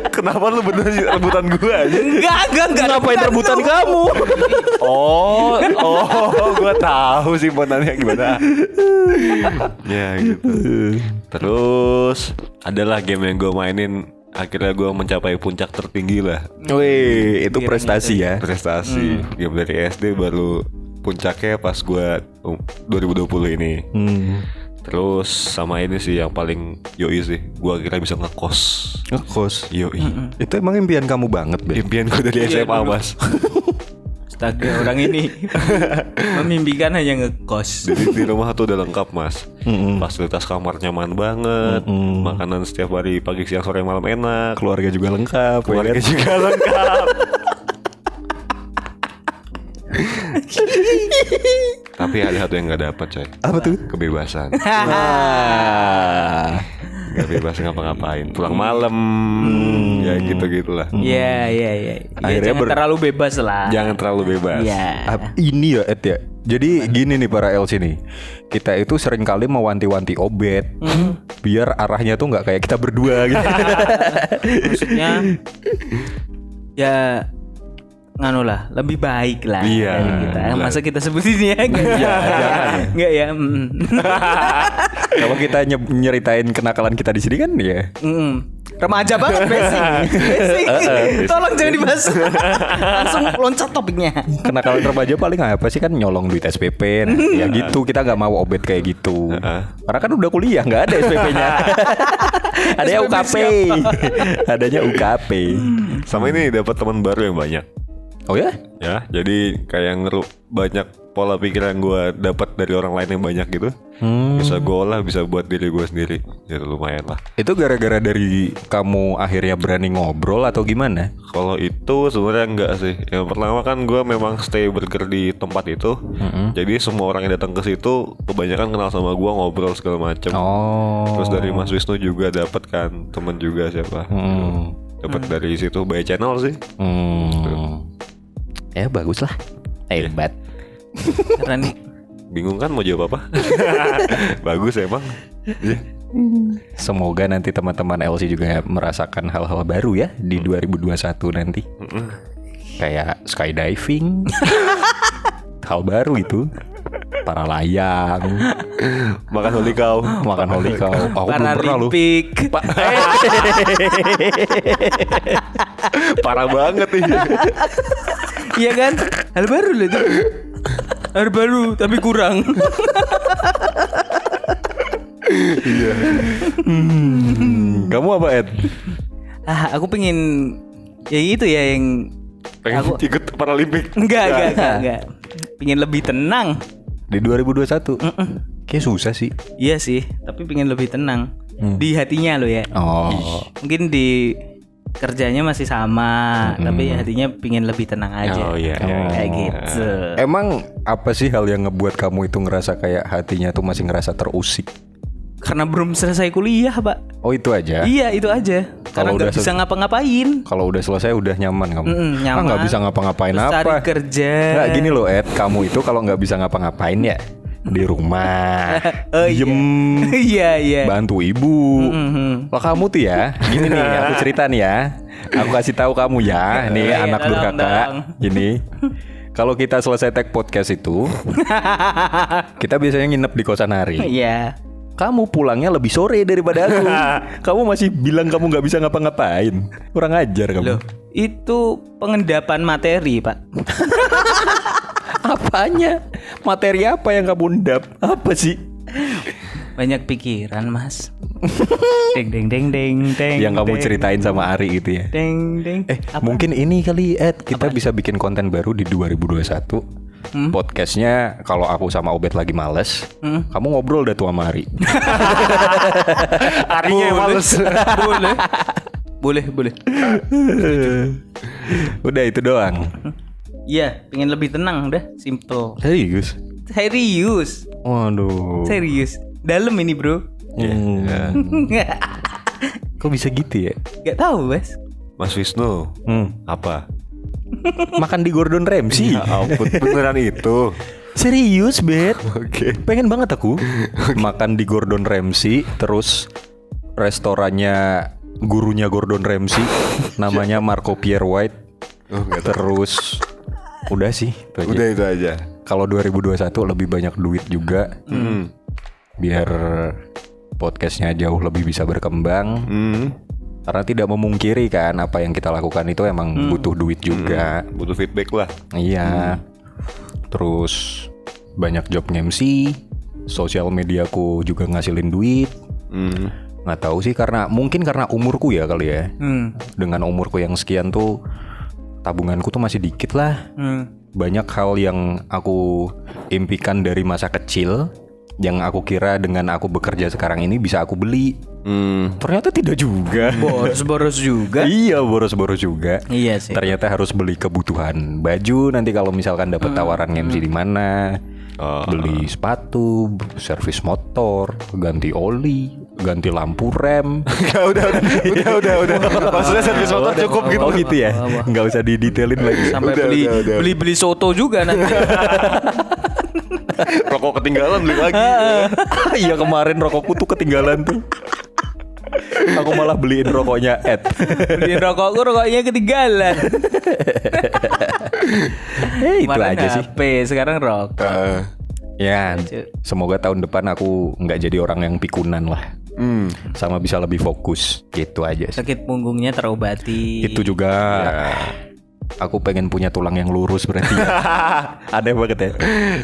Speaker 3: Kenapa lu bener sih rebutan gue aja
Speaker 2: Enggak, enggak, enggak
Speaker 1: Ngapain rebutan kamu?
Speaker 3: Oh Oh gue tahu sih simpanannya gimana Ya gitu Terus Adalah game yang gue mainin Akhirnya gue mencapai puncak tertinggi lah.
Speaker 1: Wih, itu prestasi ya.
Speaker 3: Prestasi. Game dari SD baru Puncaknya pas gue 2020 ini.
Speaker 1: Hmm.
Speaker 3: Terus sama ini sih yang paling yoi sih Gue akhirnya bisa ngekos.
Speaker 1: Ngekos.
Speaker 3: Yoi.
Speaker 1: Itu emang impian kamu banget, Ben.
Speaker 3: Impian gue dari SMA mas
Speaker 2: Astaga, orang ini memimpikan hanya ngekos.
Speaker 3: Jadi di rumah tuh udah lengkap mas Fasilitas kamar nyaman banget Makanan setiap hari pagi siang sore malam enak
Speaker 1: Keluarga juga lengkap. ya
Speaker 3: Keluarga
Speaker 1: kan?
Speaker 3: juga lengkap Tapi ada satu yang gak dapat coy
Speaker 1: Apa tuh?
Speaker 3: Kebebasan
Speaker 1: Ah.
Speaker 3: Gak bebas ngapa-ngapain Pulang malam Ya gitu-gitulah
Speaker 2: Iya, iya, iya. Ya,
Speaker 1: Akhirnya
Speaker 2: jangan
Speaker 1: ber-
Speaker 2: terlalu bebas lah.
Speaker 3: Jangan terlalu bebas
Speaker 2: Iya.
Speaker 1: Ap- ini ya Ed ya. Jadi gini nih para LC nih. Kita itu sering kali mewanti-wanti obet biar arahnya tuh nggak kayak kita berdua gitu.
Speaker 2: Maksudnya ya nganu lah, lebih baik lah
Speaker 3: Iya,
Speaker 2: dari kita.
Speaker 3: jelas.
Speaker 2: Masa kita sebutin ya? Enggak ya, Enggak ya. mm.
Speaker 1: Kalau kita nye- nyeritain kenakalan kita di sini kan ya.
Speaker 2: Mm. Remaja banget basic. basic. Tolong jangan dibahas. Langsung loncat topiknya.
Speaker 1: Kenakalan remaja paling apa sih kan nyolong duit SPP nah, ya gitu kita nggak mau obet kayak gitu karena kan udah kuliah nggak ada SPP-nya adanya
Speaker 2: SPP
Speaker 1: UKP adanya UKP
Speaker 3: Sama ini dapat teman baru yang banyak
Speaker 1: oh ya
Speaker 3: Ya jadi kayak ngeru banyak pola pikir yang gue dapat dari orang lain yang banyak gitu Bisa gue olah bisa buat diri gue sendiri Jadi lumayan lah
Speaker 1: itu gara-gara dari kamu akhirnya berani ngobrol atau gimana
Speaker 3: Kalau itu sebenarnya enggak sih. Yang pertama kan gue memang stay burger di tempat itu. Jadi semua orang yang datang ke situ kebanyakan kenal sama gue ngobrol segala macem.
Speaker 1: oh
Speaker 3: Terus dari Mas Wisnu juga dapat kan temen juga siapa.
Speaker 1: Hmm.
Speaker 3: Dapat dari situ by channel sih.
Speaker 1: Hmm. Ya bagus lah. Hebat.
Speaker 2: Karena nih
Speaker 3: Bingung kan mau jawab apa? Bagus emang. Iya.
Speaker 1: Semoga nanti teman-teman LC juga merasakan hal-hal baru ya di 2021 nanti. Kayak skydiving. hal baru itu. Para layang,
Speaker 3: Makan holy cow.
Speaker 1: makan holy cow. Aku belum pernah loh.
Speaker 2: Paralimpik.
Speaker 3: Parah banget nih.
Speaker 2: Iya kan? Hal baru loh itu. Hal baru tapi kurang.
Speaker 1: Hmm, kamu apa Ed?
Speaker 2: ah, aku pengen ya itu ya yang
Speaker 3: Pengen
Speaker 2: Aku-
Speaker 3: ikut Paralimpik.
Speaker 2: enggak enggak enggak enggak. Pengen lebih tenang.
Speaker 1: Di 2021. Kayak susah sih.
Speaker 2: Iya sih, tapi pengen lebih tenang di hatinya lo ya.
Speaker 1: Oh.
Speaker 2: Mungkin di kerjanya masih sama, tapi hatinya pengen lebih tenang aja.
Speaker 3: Oh iya. iya.
Speaker 2: Kayak gitu.
Speaker 1: Emang apa sih hal yang ngebuat kamu itu ngerasa kayak hatinya tuh masih ngerasa terusik?
Speaker 2: Karena belum selesai kuliah, Pak.
Speaker 1: Oh itu aja.
Speaker 2: Iya, itu aja. Karena
Speaker 1: Kalau udah
Speaker 2: nggak bisa ngapa-ngapain.
Speaker 1: Kalau udah selesai udah nyaman kamu. Ah
Speaker 2: nyaman.
Speaker 1: nggak bisa ngapa-ngapain apa?
Speaker 2: cari kerja.
Speaker 1: Nggak gini loh Ed, kamu itu kalau nggak bisa ngapa-ngapain ya di rumah,
Speaker 2: Oh, iya.
Speaker 1: diem,
Speaker 2: Iya, iya.
Speaker 1: bantu ibu.
Speaker 2: Mhm.
Speaker 1: Lah kamu tuh ya, gini nih aku cerita nih ya. Aku kasih tahu kamu ya, nih
Speaker 2: Iya,
Speaker 1: anak durhaka. Gini. Kalau kita selesai tag podcast itu, kita biasanya nginep di kosan hari.
Speaker 2: Iya.
Speaker 1: Kamu pulangnya lebih sore daripada aku. kamu masih bilang kamu nggak bisa ngapa-ngapain. Kurang ajar kamu.
Speaker 2: Loh, itu pengendapan materi, Pak.
Speaker 1: Apanya? Materi apa yang kamu undap? Apa sih?
Speaker 2: Banyak pikiran, Mas. deng deng deng deng deng.
Speaker 1: yang kamu
Speaker 2: deng,
Speaker 1: ceritain sama Ari gitu ya.
Speaker 2: Deng deng.
Speaker 1: Eh, mungkin ini kali Ed kita bisa bikin konten baru di 2021. Podcastnya kalau aku sama Obet lagi males, kamu ngobrol dah tuh sama Ari.
Speaker 3: Arinya yang males.
Speaker 2: boleh. boleh, boleh.
Speaker 1: Udah itu doang.
Speaker 2: Iya, pengen lebih tenang udah, simple.
Speaker 1: Serius?
Speaker 2: Serius.
Speaker 1: Waduh.
Speaker 2: Serius. Dalam ini, Bro.
Speaker 1: Hmm. Kok bisa gitu ya?
Speaker 2: Gak tahu, Mas.
Speaker 3: Mas Wisnu,
Speaker 1: Hmm.
Speaker 3: apa?
Speaker 1: Makan di Gordon Ramsay.
Speaker 3: Ya ampun, beneran itu.
Speaker 1: Serius, Bet?
Speaker 3: Oke.
Speaker 1: Pengen banget aku makan di Gordon Ramsay terus restorannya gurunya Gordon Ramsay namanya Marco Pierre White.
Speaker 3: Oh.
Speaker 1: Terus udah sih itu aja.
Speaker 3: Udah itu aja.
Speaker 1: Kalau 2021 lebih banyak duit juga
Speaker 3: Hmm.
Speaker 1: biar podcastnya jauh lebih bisa berkembang.
Speaker 3: Hmm.
Speaker 1: Karena tidak memungkiri kan apa yang kita lakukan itu emang butuh duit juga.
Speaker 3: Butuh feedback lah.
Speaker 1: Iya. Terus banyak job MC, sosial mediaku juga ngasilin duit.
Speaker 3: Hmm.
Speaker 1: Nggak tahu sih karena mungkin karena umurku ya kali ya.
Speaker 2: Hmm.
Speaker 1: Dengan umurku yang sekian tuh tabunganku tuh masih dikit lah.
Speaker 2: Hmm.
Speaker 1: Banyak hal yang aku impikan dari masa kecil yang aku kira dengan aku bekerja sekarang ini bisa aku beli.
Speaker 3: Hmm.
Speaker 1: Ternyata tidak juga.
Speaker 2: Boros-boros juga.
Speaker 1: iya, boros-boros juga.
Speaker 2: Iya sih.
Speaker 1: Ternyata harus beli kebutuhan baju nanti kalau misalkan dapat tawaran MC di mana.
Speaker 3: Oh.
Speaker 1: Beli sepatu, servis motor, ganti oli, ganti lampu rem.
Speaker 3: Enggak udah udah udah udah udah. Maksudnya servis motor cukup gitu.
Speaker 1: Oh gitu ya, nggak usah didetailin lagi.
Speaker 2: Sampai
Speaker 3: Udah,
Speaker 2: beli
Speaker 3: udah, udah.
Speaker 2: beli beli soto juga nanti.
Speaker 3: Rokok ketinggalan beli lagi.
Speaker 1: Iya kemarin rokokku tuh ketinggalan tuh. Aku malah beliin rokoknya Ed.
Speaker 2: Beli rokokku rokoknya ketinggalan.
Speaker 1: Eh, itu aja sih.
Speaker 2: HP, sekarang rokok.
Speaker 3: Eh,
Speaker 1: Ya, semoga tahun depan aku nggak jadi orang yang pikunan lah.
Speaker 3: Hmm.
Speaker 1: Sama bisa lebih fokus. Gitu aja sih.
Speaker 2: Sakit punggungnya terobati.
Speaker 1: Itu juga. Aku pengen punya tulang yang lurus berarti. ya. Aneh banget ya.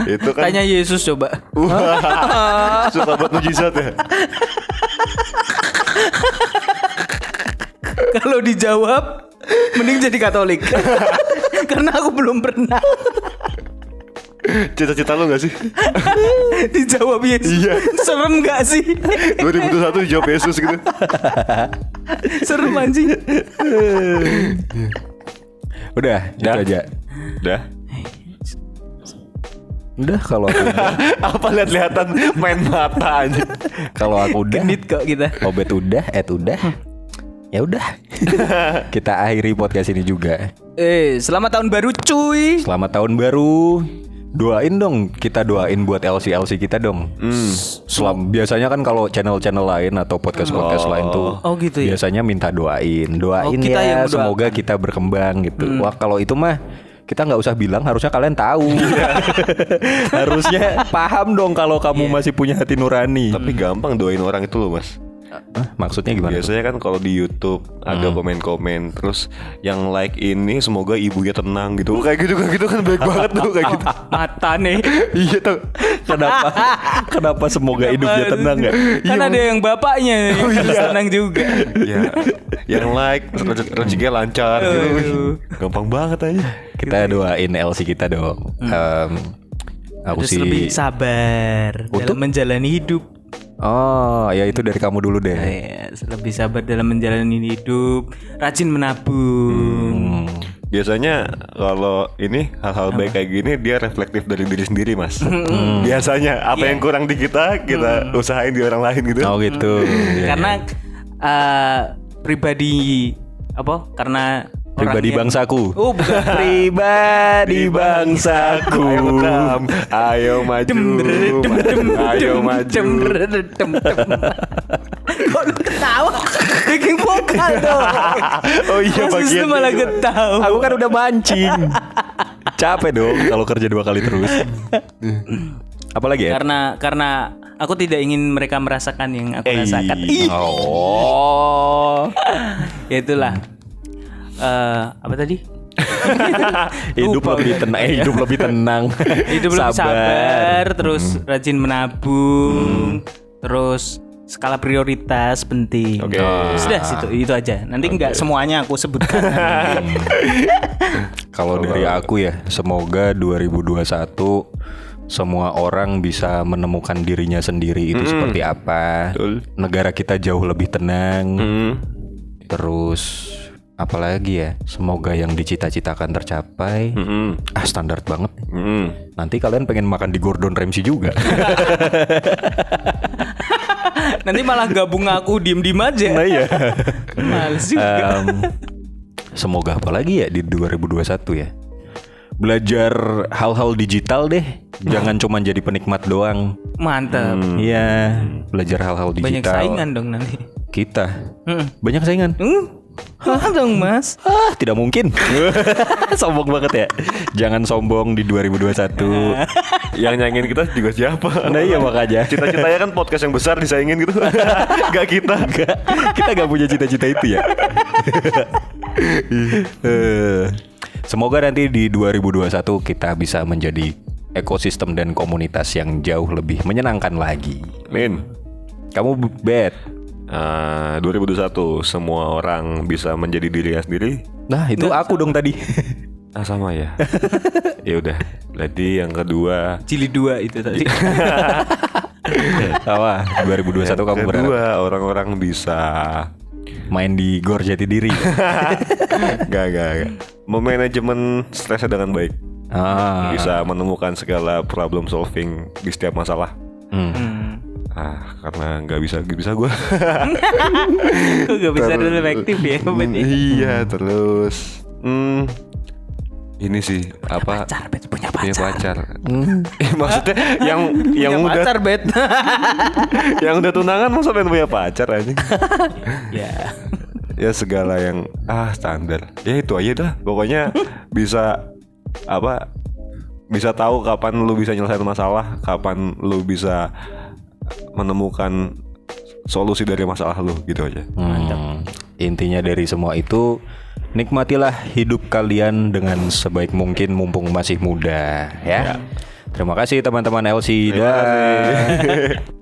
Speaker 3: Itu kan
Speaker 2: Tanya Yesus coba.
Speaker 3: Wah, suka buat mujizat ya.
Speaker 2: Kalau dijawab mending jadi Katolik. Karena aku belum pernah
Speaker 3: Cita-cita lu gak sih?
Speaker 2: dijawab Yesus.
Speaker 3: Iya.
Speaker 2: Serem gak sih?
Speaker 3: 2021 dijawab Yesus gitu.
Speaker 2: Serem anjing.
Speaker 1: Udah, itu
Speaker 3: Dah.
Speaker 1: aja.
Speaker 3: Udah.
Speaker 1: Udah kalau aku udah,
Speaker 3: Apa lihat-lihatan main mata aja.
Speaker 1: kalau aku udah,
Speaker 2: Genit kok kita.
Speaker 1: Obet udah, Ed udah. Ya udah. Kita akhiri podcast ini juga.
Speaker 2: Eh, selamat tahun baru cuy.
Speaker 1: Selamat tahun baru. Doain dong, kita doain buat LC LC kita dong. Selam biasanya kan kalau channel-channel lain atau podcast-podcast lain tuh
Speaker 2: Oh, gitu ya?
Speaker 1: biasanya minta doain, doain
Speaker 2: Oh, kita
Speaker 1: ya semoga kita berkembang gitu. Wah, kalau itu mah kita nggak usah bilang, harusnya kalian tahu. harusnya paham dong kalau kamu masih punya hati nurani.
Speaker 3: Tapi gampang doain orang itu loh mas.
Speaker 1: Hah, maksudnya gimana? tuh?
Speaker 3: Biasanya kan kalau di YouTube ada komen-komen terus yang like ini semoga ibunya tenang gitu. Kayak gitu kayak gitu kan baik banget tuh kayak gitu.
Speaker 2: Mata nih.
Speaker 3: iya tuh.
Speaker 1: Kenapa? Kenapa semoga hidupnya tenang ya?
Speaker 2: Kan ada yang bapaknya yang harus tenang juga.
Speaker 3: ya, yang like rezek- rezekinya lancar gitu. Gampang banget aja.
Speaker 1: Kita doain LC kita dong. Em, aku
Speaker 2: Harus
Speaker 1: sih
Speaker 2: lebih sabar
Speaker 1: Untuk?
Speaker 2: dalam menjalani hidup.
Speaker 1: Oh, ya itu dari kamu dulu deh.
Speaker 2: Ya, lebih sabar dalam menjalani hidup, rajin menabung.
Speaker 1: Hmm.
Speaker 3: Biasanya kalau ini hal-hal baik kayak gini dia reflektif dari diri sendiri mas. Biasanya apa yang kurang di kita kita usahain di orang lain gitu.
Speaker 1: Oh gitu. Iya,
Speaker 2: Karena eh, pribadi apa? Karena
Speaker 1: Pribadi
Speaker 2: yang-
Speaker 1: bangsaku.
Speaker 2: Oh, bukan.
Speaker 1: Pribadi bangsaku.
Speaker 3: Ayo maju, ayo maju.
Speaker 2: Kok lu ketawa? Bikin vokal dong.
Speaker 3: Oh iya
Speaker 2: Mas
Speaker 3: bagian
Speaker 2: Wisnu malah ketawa.
Speaker 1: Aku kan udah mancing. Capek dong kalau kerja dua kali terus. Apalagi ya?
Speaker 2: Karena karena aku tidak ingin mereka merasakan yang aku
Speaker 3: Eh.
Speaker 2: rasakan.
Speaker 1: Oh.
Speaker 2: ya itulah. Eh, apa tadi?
Speaker 1: hidup
Speaker 2: Lupa
Speaker 1: lebih tenang, eh, hidup lebih tenang.
Speaker 2: hidup lebih sabar, terus rajin menabung, terus skala prioritas penting.
Speaker 3: Oke.
Speaker 2: Sudah situ itu aja. Nanti nggak semuanya aku sebutkan.
Speaker 1: Kalau dari aku ya, semoga 2021 semua orang bisa menemukan dirinya sendiri itu seperti apa.
Speaker 3: Betul.
Speaker 1: Negara kita jauh lebih tenang.
Speaker 3: Hmm.
Speaker 1: Terus apalagi ya, semoga yang dicita-citakan tercapai.
Speaker 3: Hmm.
Speaker 1: Ah standar banget.
Speaker 3: Hmm.
Speaker 1: Nanti kalian pengen makan di Gordon Ramsay juga.
Speaker 2: Nanti malah gabung aku diem-diem aja.
Speaker 1: nah iya.
Speaker 2: Males juga.
Speaker 1: Em, semoga apa lagi ya di 2021 ya. Belajar hal-hal digital deh. Jangan cuma jadi penikmat doang.
Speaker 2: Mantap.
Speaker 1: Iya, belajar hal-hal digital.
Speaker 2: Banyak saingan dong nanti.
Speaker 1: Kita.
Speaker 2: Hmm.
Speaker 1: Banyak saingan.
Speaker 2: Hmm. Hah dong mas.
Speaker 1: Ah, tidak mungkin. sombong banget ya. Jangan sombong di 2021.
Speaker 3: Yang nyanyiin kita juga siapa?
Speaker 1: Nah iya makanya.
Speaker 3: Cita-citanya kan podcast yang besar disaingin gitu. Gak kita.
Speaker 1: Enggak, kita gak punya cita-cita itu ya. Semoga nanti di 2021 kita bisa menjadi ekosistem dan komunitas yang jauh lebih menyenangkan lagi.
Speaker 3: Min.
Speaker 1: Kamu bet.
Speaker 3: Eh, 2021 semua orang bisa menjadi dirinya sendiri.
Speaker 1: Nah, itu aku dong tadi.
Speaker 3: Ah sama ya. ya udah. Berarti yang kedua
Speaker 2: Cili dua itu tadi.
Speaker 1: Sama, 2021
Speaker 3: yang
Speaker 1: kamu berharap
Speaker 3: kedua orang-orang bisa
Speaker 1: main di Gor Jati Diri.
Speaker 3: gak gak gak memanajemen stresnya dengan baik.
Speaker 1: ah.
Speaker 3: Bisa menemukan segala problem solving di setiap masalah.
Speaker 1: Hmm.
Speaker 2: Hmm.
Speaker 3: Ah, karena nggak bisa nggak bisa gue.
Speaker 2: Gak bisa dulu efektif ya berarti?
Speaker 3: iya terus. Hmm, ini sih apa?
Speaker 2: Pacar, bet punya
Speaker 3: Punya
Speaker 2: pacar.
Speaker 3: pacar. Eh, maksudnya yang yang
Speaker 2: Punya
Speaker 3: udah
Speaker 2: pacar, bet.
Speaker 3: yang udah tunangan masa pengen punya pacar aja.
Speaker 2: ya.
Speaker 3: ya segala yang ah standar. Ya itu aja dah. Pokoknya bisa apa? Bisa tahu kapan lu bisa nyelesain masalah, kapan lu bisa menemukan solusi dari masalah lu gitu aja.
Speaker 1: Hmm. Intinya dari semua itu nikmatilah hidup kalian dengan sebaik mungkin mumpung masih muda ya. Terima kasih teman-teman LC dan.